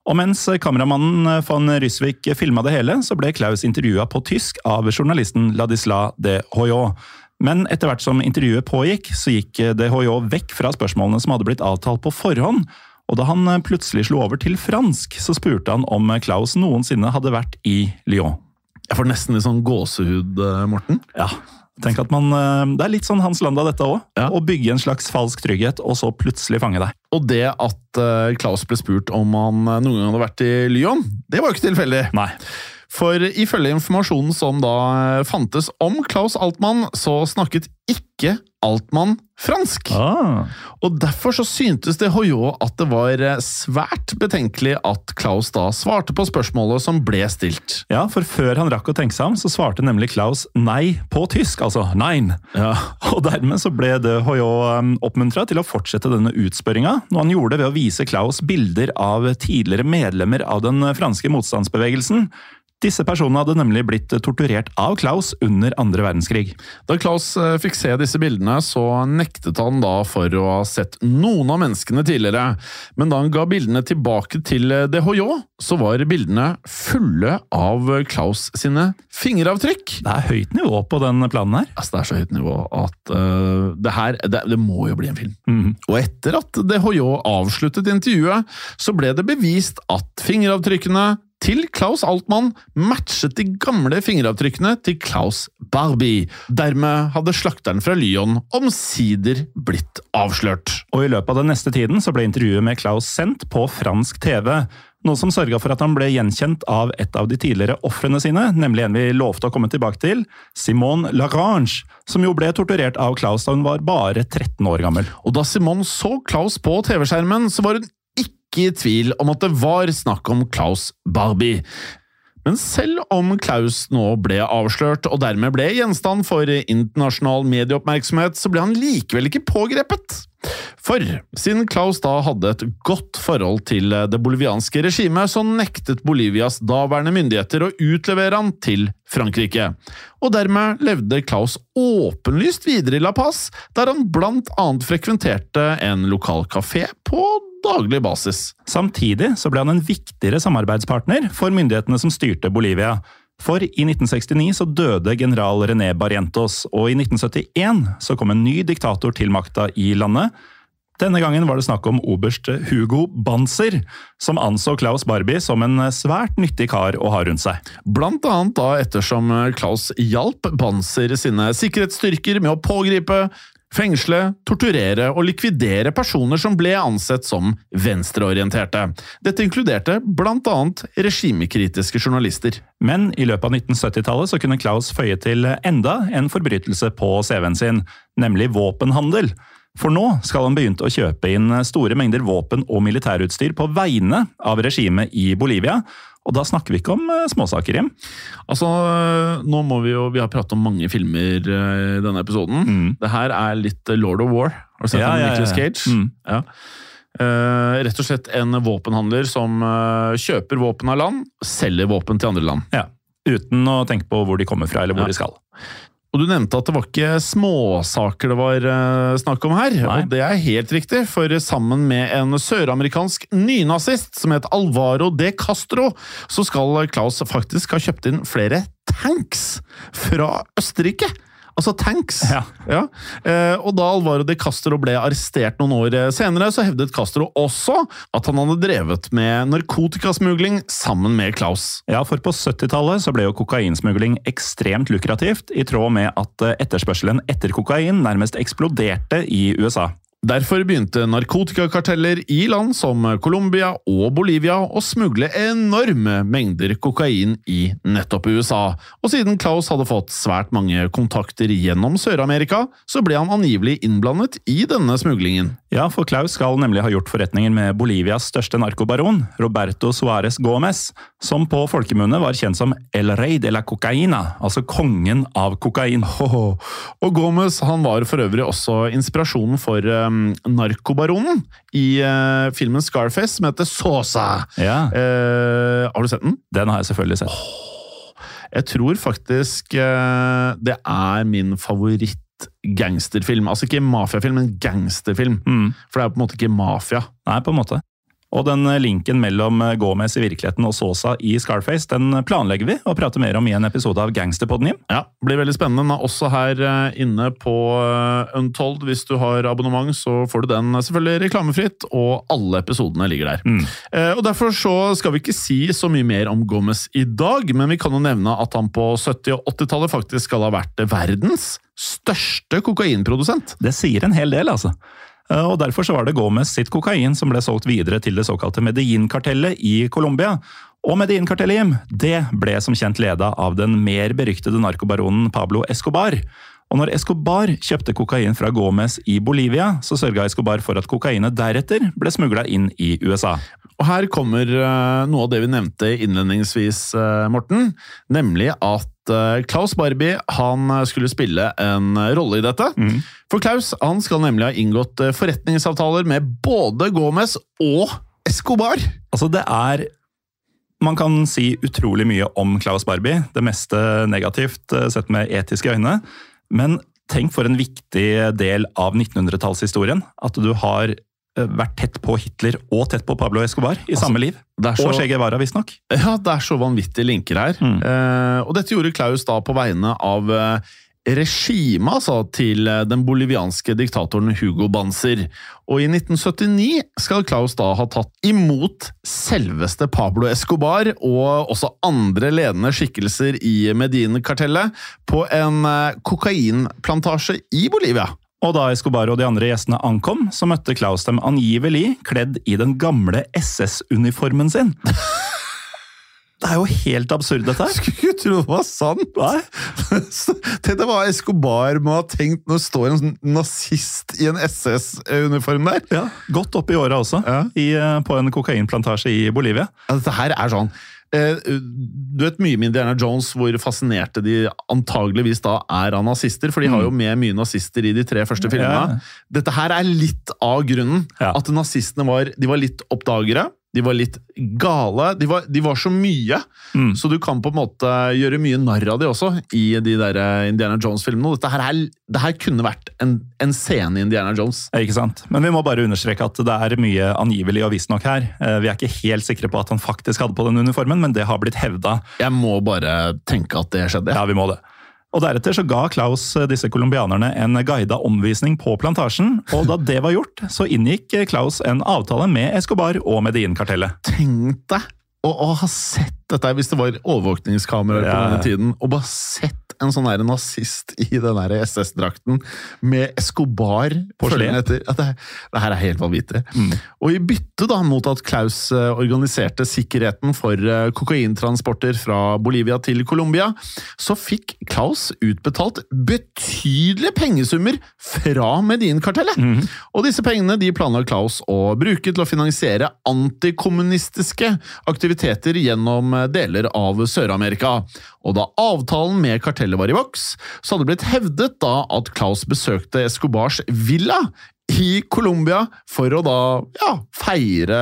Og mens kameramannen von Rysvik filma det hele, så ble Klaus intervjua på tysk av journalisten Ladisla de Hoyot. Men etter hvert som intervjuet pågikk, så gikk de Hoyot vekk fra spørsmålene som hadde blitt avtalt på forhånd. Og da han plutselig slo over til fransk, så spurte han om Klaus noensinne hadde vært i Lyon. Jeg får nesten litt sånn gåsehud, eh, Morten. Ja, tenk at man, eh, Det er litt sånn Hans Landa, dette òg. Ja. Å bygge en slags falsk trygghet, og så plutselig fange deg. Og det at eh, Klaus ble spurt om han eh, noen gang hadde vært i Lyon, det var jo ikke tilfeldig. Nei. For ifølge informasjonen som da eh, fantes om Klaus Altmann, så snakket ikke Altmann fransk. Ah. Og derfor så syntes det Hoyot at det var eh, svært betenkelig at Klaus da svarte på spørsmålet som ble stilt. Ja, for før han rakk å tenke seg om, så svarte nemlig Klaus nei på tysk, altså nein. Og dermed så ble det Hoyot oppmuntra til å fortsette denne utspørringa, noe han gjorde ved å vise Klaus bilder av tidligere medlemmer av den franske motstandsbevegelsen. Disse personene hadde nemlig blitt torturert av Klaus under andre verdenskrig. Da Klaus eh, fikk se disse bildene, så nektet han da for å ha sett noen av menneskene tidligere. Men da han ga bildene tilbake til DHJ, så var bildene fulle av Klaus sine fingeravtrykk. Det er høyt nivå på den planen her. Altså, det er så høyt nivå at uh, det her det, det må jo bli en film. Mm. Og etter at DHJ avsluttet intervjuet, så ble det bevist at fingeravtrykkene til Klaus Altmann matchet de gamle fingeravtrykkene til Klaus Barbie. Dermed hadde slakteren fra Lyon omsider blitt avslørt. Og i løpet av den neste tiden så ble intervjuet med Klaus sendt på fransk TV. Noe som sørga for at han ble gjenkjent av et av de tidligere ofrene sine, nemlig en vi lovte å komme tilbake til, Simone Larange, som jo ble torturert av Klaus da hun var bare 13 år gammel. Og da Simone så Klaus på TV-skjermen, så var hun ikke i tvil om at det var snakk om Klaus Barbie. Men selv om Klaus nå ble avslørt og dermed ble gjenstand for internasjonal medieoppmerksomhet, så ble han likevel ikke pågrepet. For siden Klaus da hadde et godt forhold til det bolivianske regimet, så nektet Bolivias daværende myndigheter å utlevere han til Frankrike. Og dermed levde Klaus åpenlyst videre i La Paz, der han blant annet frekventerte en lokal kafé på daglig basis. Samtidig så ble han en viktigere samarbeidspartner for myndighetene som styrte Bolivia. For i 1969 så døde general René Barrientos, og i 1971 så kom en ny diktator til makta i landet. Denne gangen var det snakk om oberst Hugo Banzer, som anså Klaus Barbie som en svært nyttig kar å ha rundt seg. Blant annet da ettersom Klaus hjalp Banzer sine sikkerhetsstyrker med å pågripe, fengsle, torturere og likvidere personer som ble ansett som venstreorienterte. Dette inkluderte blant annet regimekritiske journalister. Men i løpet av 1970-tallet kunne Klaus føye til enda en forbrytelse på CV-en sin, nemlig våpenhandel. For nå skal han begynt å kjøpe inn store mengder våpen og militærutstyr på vegne av regimet i Bolivia. Og da snakker vi ikke om eh, småsaker, Jim. Altså, nå må Vi jo, vi har pratet om mange filmer eh, i denne episoden. Mm. Det her er litt Lord of War. Har du sett Ja, ja, Nicholas. Cage? Mm. Ja. Uh, rett og slett en våpenhandler som uh, kjøper våpen av land, selger våpen til andre land. Ja. Uten å tenke på hvor de kommer fra eller hvor Ja. de skal. Og Du nevnte at det var ikke småsaker det var eh, snakk om her, Nei. og det er helt riktig, for sammen med en søramerikansk nynazist som het Alvaro de Castro, så skal Klaus faktisk ha kjøpt inn flere tanks fra Østerrike. Altså tanks! Ja. Eh, og da Alvaro de Castro ble arrestert noen år eh, senere, så hevdet Castro også at han hadde drevet med narkotikasmugling sammen med Klaus. Ja, for på 70-tallet så ble jo kokainsmugling ekstremt lukrativt, i tråd med at eh, etterspørselen etter kokain nærmest eksploderte i USA. Derfor begynte narkotikakarteller i land som Colombia og Bolivia å smugle enorme mengder kokain i nettopp USA, og siden Klaus hadde fått svært mange kontakter gjennom Sør-Amerika, så ble han angivelig innblandet i denne smuglingen. Ja, for Klaus skal nemlig ha gjort forretninger med Bolivias største narkobaron, Roberto Suárez Gómez, som på folkemunne var kjent som El Rey de la Cocaína, altså kongen av kokain. Og Gomez han var for øvrig også inspirasjonen for um, narkobaronen i uh, filmen Scarface, som heter Sosa. Ja, Uh, har du sett den? den har jeg selvfølgelig sett. Jeg tror faktisk uh, det er min favoritt-gangsterfilm. Altså ikke mafiafilm, men gangsterfilm. Mm. For det er på en måte ikke mafia. Nei, på en måte. Og den eh, linken mellom Gomez i virkeligheten og Sosa i Scarface, den planlegger vi å prate mer om i en episode av Gangsterpodden, Jim. Ja, blir veldig spennende. Den er også her eh, inne på eh, Untold. Hvis du har abonnement, så får du den selvfølgelig reklamefritt, og alle episodene ligger der. Mm. Eh, og Derfor så skal vi ikke si så mye mer om Gomez i dag, men vi kan jo nevne at han på 70- og 80-tallet faktisk skal ha vært verdens største kokainprodusent. Det sier en hel del, altså. Eh, Og Derfor så var det Gomez sitt kokain som ble solgt videre til det såkalte Medellin-kartellet i Colombia. Og Medellin-kartellet, Jim, det ble som kjent leda av den mer beryktede narkobaronen Pablo Escobar. Og når Escobar kjøpte kokain fra Gomez i Bolivia, så sørga Escobar for at kokainet deretter ble smugla inn i USA. Og her kommer eh, noe av det vi nevnte innledningsvis, eh, Morten. Nemlig at eh, Klaus Barbie han skulle spille en rolle i dette. For Klaus han skal nemlig ha inngått eh, forretningsavtaler med både Gomez og Escobar. Altså, det er Man kan si utrolig mye om Klaus Barbie. Det meste negativt eh, sett med etiske øyne. Men tenk for en viktig del av 1900-tallshistorien. At du har eh, vært tett på Hitler og tett på Pablo Escobar i samme liv. Så, Og Che Guevara, visstnok. ja, det er så vanvittige linker her. Mm. Eh, og dette gjorde Klaus da på vegne av eh, regimet altså, til eh, den bolivianske diktatoren Hugo Banzer. Og i 1979 skal Klaus da ha tatt imot selveste Pablo Escobar og også andre ledende skikkelser i Medin-kartellet på en eh, kokainplantasje i Bolivia. Og da Escobar og de andre gjestene ankom, så møtte Klaus dem angivelig kledd i den gamle SS-uniformen sin. Det er jo helt absurd, dette her. Skulle ikke tro det var sant! Tenk deg hva Escobar må ha tenkt når det står en sånn nazist i en SS-uniform der. Ja, Godt opp i åra også, Ja. i, eh, på en kokainplantasje i Bolivia. Ja, dette her er sånn Du vet mye med Indiana Jones hvor fascinerte de antageligvis da er av nazister, for de har jo med mye nazister i de tre første filmene. Dette her er litt av grunnen. At nazistene var, de var litt oppdagere. De var litt gale. De var, de var så mye. Mm. Så du kan på en måte gjøre mye narr av de også i de der eh, Indiana Jones-filmene. Dette her, er, det her kunne vært en, en scene i Indiana Jones. Ikke sant? Men vi må bare understreke at det er mye angivelig og visstnok her. Eh, Vi er ikke helt sikre på at han faktisk hadde på den uniformen, men det har blitt hevda. Jeg må bare tenke at det skjedde. Ja, vi må det. Og Deretter så ga Klaus eh, disse colombianerne en guida omvisning på plantasjen. og Da det var gjort, så inngikk Klaus en avtale med Escobar og Medellin-kartellet. Tenk deg å, å ha sett dette hvis det var overvåkningskameraer på Ja. denne tiden, og bare sett en sånn der nazist i den SS-drakten med Escobar På slep. etter. Ja, det, det her er helt vanvittig. Mm. Og i bytte da mot at Klaus eh, organiserte sikkerheten for eh, kokaintransporter fra Bolivia til Colombia, så fikk Klaus utbetalt betydelige pengesummer fra Medin-kartellet. Mm. Og disse pengene de planla Klaus å bruke til å finansiere antikommunistiske aktiviteter gjennom eh, deler av Sør-Amerika. Og da avtalen med kartellet var i voks, så hadde det blitt hevdet da at Klaus besøkte Escobars villa i Colombia for å da ja, feire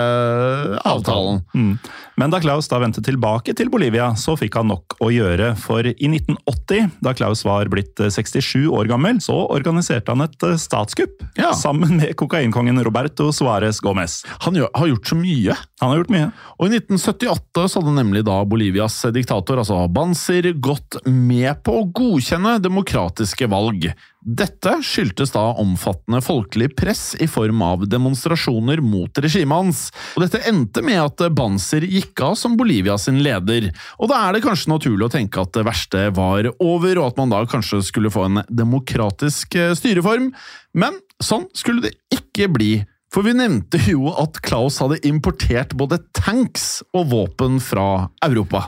avtalen. Mm. Men da Claus da vendte tilbake til Bolivia, så fikk han nok å gjøre. For i 1980, da Claus var blitt eh, 67 år gammel, så organiserte han et eh, statskupp. Ja. Sammen med kokainkongen Roberto Suárez Gómez. Han har gjort så mye. Han har gjort mye. Og I 1978 så hadde nemlig da Bolivias diktator, altså Banzer, gått med på å godkjenne demokratiske valg. Dette skyldtes da omfattende folkelig press i form av demonstrasjoner mot regimet hans. Og Dette endte med at Banzer gikk av som Bolivia sin leder. Og Da er det kanskje naturlig å tenke at det verste var over, og at man da kanskje skulle få en demokratisk eh, styreform. Men sånn skulle det ikke bli. For vi nevnte jo at Klaus hadde importert både tanks og våpen fra Europa.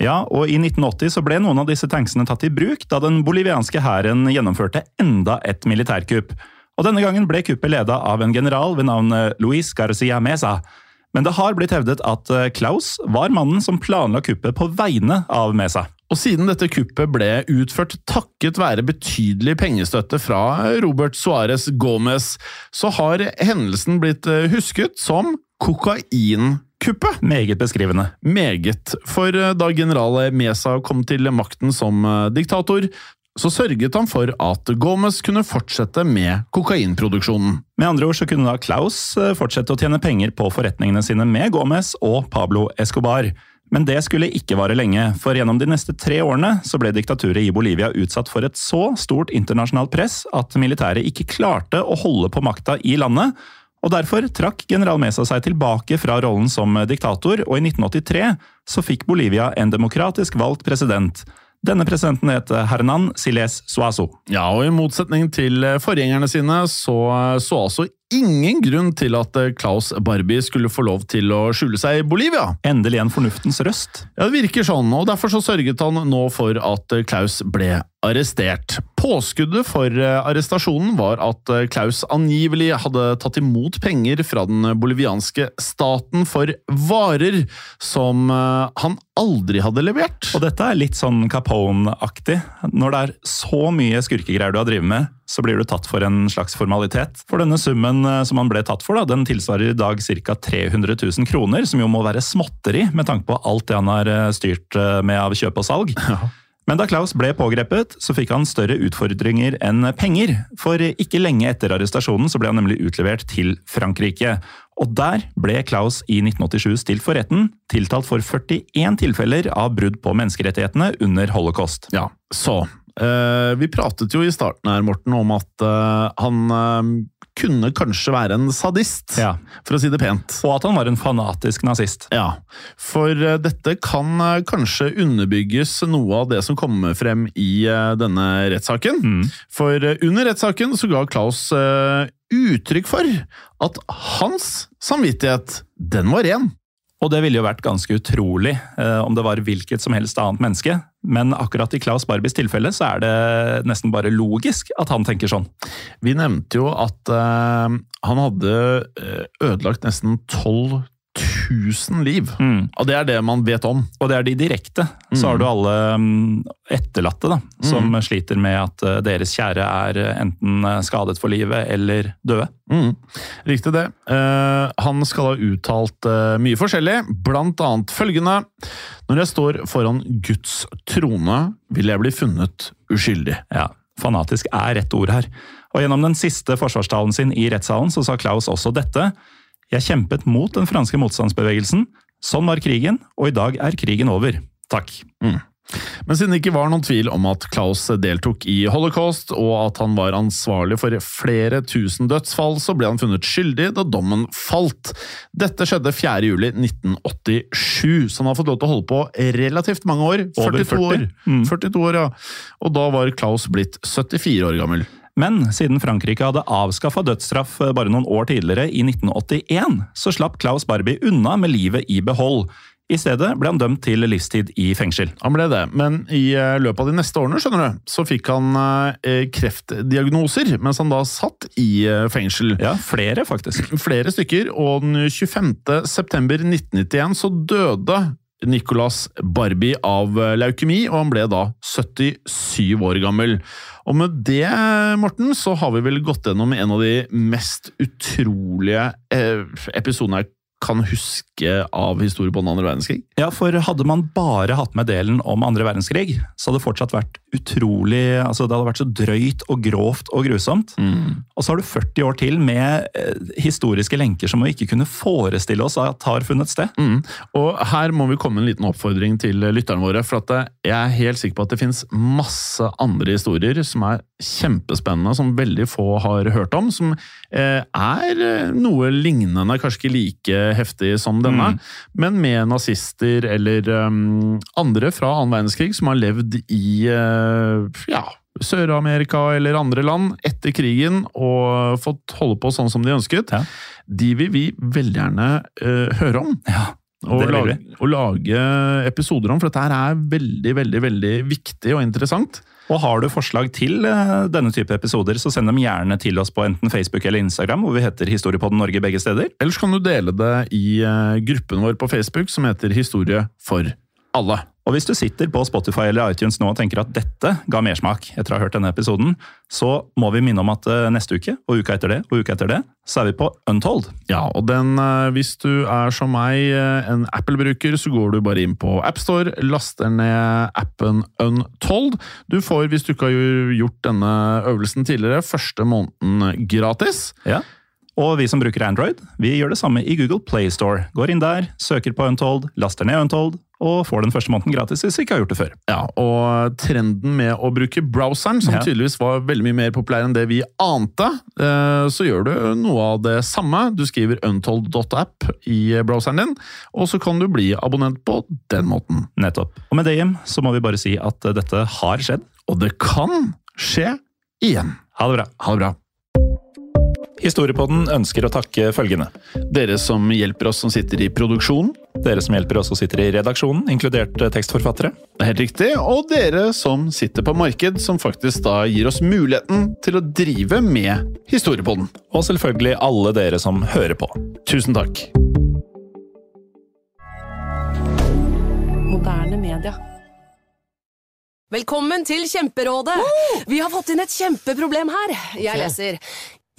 Ja, og I 1980 så ble noen av disse tanksene tatt i bruk da den bolivianske hæren gjennomførte enda et militærkupp. Og Denne gangen ble kuppet leda av en general ved navn Luis Garcia Mesa. Men det har blitt hevdet at eh, Klaus var mannen som planla kuppet på vegne av Mesa. Og siden dette kuppet ble utført takket være betydelig pengestøtte fra Robert Suárez Gomez, så har hendelsen blitt eh, husket som kokainkuppet. Meget beskrivende. Meget. For eh, da general Mesa kom til makten som diktator, så sørget han for at Gomez kunne fortsette med kokainproduksjonen. Med andre ord så kunne da Klaus eh, fortsette å tjene penger på forretningene sine med Gomez og Pablo Escobar. Men det skulle ikke vare lenge, for gjennom de neste tre årene så ble diktaturet i Bolivia utsatt for et så stort internasjonalt press at militæret ikke klarte å holde på makta i landet, og Derfor trakk general Mesa seg tilbake fra rollen som diktator, og i 1983 så fikk Bolivia en demokratisk valgt president. Denne presidenten heter Hernan Siles Suazo. Ja, og I motsetning til forgjengerne sine så altså ingen grunn til at Klaus Barbie skulle få lov til å skjule seg i Bolivia. Endelig en fornuftens røst. Ja, Det virker sånn, og derfor så sørget han nå for at Klaus ble arrestert. Påskuddet for arrestasjonen var at Klaus angivelig hadde tatt imot penger fra den bolivianske staten for varer som han aldri hadde levert. Og dette er litt sånn Capone-aktig. Når det er så mye skurkegreier du har drevet med, så blir du tatt for en slags formalitet. For denne summen eh, som han ble tatt for, da, den tilsvarer i dag ca. 300 000 kroner, som jo må være småtteri med tanke på alt det han har eh, styrt eh, med av kjøp og salg. Ja. Men da Klaus ble pågrepet, så fikk han større utfordringer enn penger. For ikke lenge etter arrestasjonen så ble han nemlig utlevert til Frankrike. Og der ble Klaus i 1987 stilt for retten, tiltalt for 41 tilfeller av brudd på menneskerettighetene under holocaust. Ja, så vi pratet jo i starten her, Morten, om at uh, han uh, kunne kanskje være en sadist, ja. for å si det pent. Og at han var en fanatisk nazist. Ja, for dette kan kanskje underbygges noe av det som kommer frem i denne rettssaken. Mm. For under rettssaken så ga Klaus uttrykk for at hans samvittighet, den var ren. Og det ville jo vært ganske utrolig eh, om det var hvilket som helst annet menneske. Men akkurat i Klaus Barbies tilfelle så er det nesten bare logisk at han tenker sånn. Vi nevnte jo at uh, han hadde eh, ødelagt nesten 12 1000 liv. Mm. Og det er det man vet om. Og det er de direkte. Mm. Så har du alle mm, etterlatte da, som mm. sliter med at eh, deres kjære er eh, enten eh, skadet for livet eller døde. Mm. Riktig det. Uh, han skal ha uttalt uh, mye forskjellig, blant annet følgende Når jeg står foran Guds trone, vil jeg bli funnet uskyldig. Ja, Fanatisk er rett ord her. Og Gjennom den siste forsvarstalen sin i rettssalen så sa Klaus også dette. Jeg kjempet mot den franske motstandsbevegelsen. Sånn var krigen, og i dag er krigen over. Takk. Mm. Men siden det ikke var noen tvil om at Klaus deltok i holocaust, og at han var ansvarlig for flere tusen dødsfall, så ble han funnet skyldig da dommen falt. Dette skjedde 4.7.1987, så han har fått lov til å holde på relativt mange år. 42 40. år. Mm. 42 år, ja. Og da var Klaus blitt 74 år gammel. Men siden Frankrike hadde avskaffa dødsstraff eh, bare noen år tidligere, i 1981, så slapp Klaus Barbie unna med livet i behold. I stedet ble han dømt til livstid i fengsel. Han ble det, men i eh, løpet av de neste årene skjønner du, så fikk han eh, kreftdiagnoser mens han da satt i fengsel. Ja, flere faktisk. Flere stykker, og den 25. september 1991 så døde Nicolas Barbie av leukemi, og han ble da 77 år gammel. Og med det, Morten, så har vi vel gått gjennom en av de mest utrolige eh, episodene jeg kan huske av historie på den andre verdenskrig. Ja, for hadde man bare hatt med delen om andre verdenskrig, så hadde det fortsatt vært utrolig altså Det hadde vært så drøyt og grovt og grusomt. Mm. Og så har du 40 år til med eh, historiske lenker som vi ikke kunne forestille oss at har funnet sted. Mm. Og her må vi komme en liten oppfordring til lytterne våre, for at eh, jeg er helt sikker på at det finnes masse andre historier som er kjempespennende, som veldig få har hørt om, som eh, er eh, noe lignende, kanskje ikke like heftig som denne, mm. men med nazister eller um, andre fra annen verdenskrig som har levd i uh, ja, Sør-Amerika eller andre land etter krigen og fått holde på sånn som de ønsket, Ja. de vil vi veldig gjerne uh, høre om. Ja, Og lage, og lage episoder om, for dette her er veldig, veldig, veldig viktig og interessant. Og har du forslag til eh, denne type episoder, så send dem gjerne til oss på enten Facebook eller Instagram, hvor vi heter Historiepodden Norge begge steder. Ellers kan du dele det i eh, gruppen vår på Facebook som heter Historie for alle. Og hvis du sitter på Spotify eller iTunes nå og tenker at dette ga mersmak etter å ha hørt denne episoden, så må vi minne om at eh, neste uke, og uka etter det, og uka etter det, så er vi på Untold. Ja, og den, eh, hvis du er som meg, eh, en Apple-bruker, så går du bare inn på AppStore, laster ned appen Untold. Du får, hvis du ikke har gjort denne øvelsen tidligere, første måneden gratis. Ja. Og vi som bruker Android, vi gjør det samme i Google Play Store. Går inn der, søker på Untold, laster ned Untold, og får den første måneden gratis hvis du ikke har gjort det før. Ja, og trenden med å bruke browseren, som Ja. tydeligvis var veldig mye mer populær enn det vi ante, eh, så gjør du noe av det samme. Du skriver untold.app i browseren din, og så kan du bli abonnent på den måten. Nettopp. Og med det, Jim, så må vi bare si at eh, dette har skjedd. Og det kan skje igjen. Ha det bra. Ha det bra. Historiepodden ønsker å takke følgende. Dere som hjelper oss som sitter i produksjonen. Dere som hjelper oss som sitter i redaksjonen, inkludert eh, tekstforfattere. Det er helt riktig. Og dere som sitter på marked, som faktisk da gir oss muligheten til å drive med Historiepodden. Og selvfølgelig alle dere som hører på. Tusen takk. Moderne media. Velkommen til Kjemperådet! Vi har fått inn et kjempeproblem her. Jeg leser.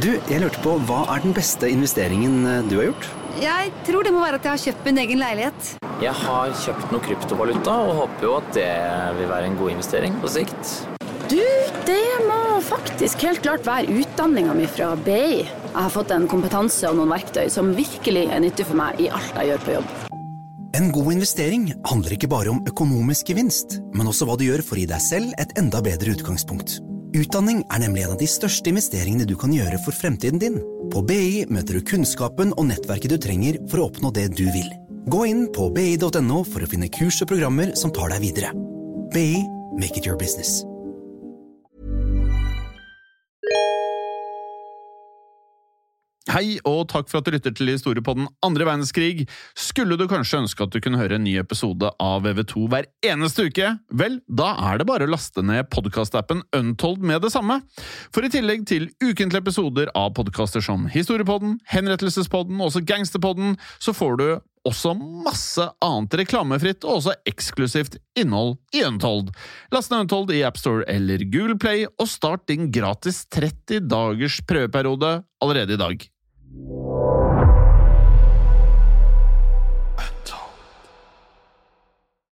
Du, jeg lurte på, Hva er den beste investeringen eh, du har gjort? Jeg tror det må være at jeg har kjøpt min egen leilighet. Jeg har kjøpt noe kryptovaluta og håper jo at det vil være en god investering på sikt. Du, det må faktisk helt klart være utdanninga mi fra BI. Jeg har fått en kompetanse og noen verktøy som virkelig er nyttig for meg i alt jeg gjør på jobb. En god investering handler ikke bare om økonomisk gevinst, men også hva du gjør for å gi deg selv et enda bedre utgangspunkt. Utdanning er nemlig en av de største investeringene du kan gjøre for fremtiden din. På BI møter du kunnskapen og nettverket du trenger for å oppnå det du vil. Gå inn på bi.no for å finne kurs og programmer som tar deg videre. BI make it your business. Hei, og takk for at du lytter til Historie på den andre verdenskrig. Skulle du kanskje ønske at du kunne høre en ny episode av VV2 hver eneste uke? Vel, da er det bare å laste ned podkastappen Untold med det samme. For i tillegg til ukentlige episoder av podkaster som Historiepodden, Henrettelsespodden og også Gangsterpodden, så får du også masse annet reklamefritt og også eksklusivt innhold i Untold. Last ned Untold i AppStore eller Google Play, og start din gratis 30 dagers prøveperiode allerede i dag. you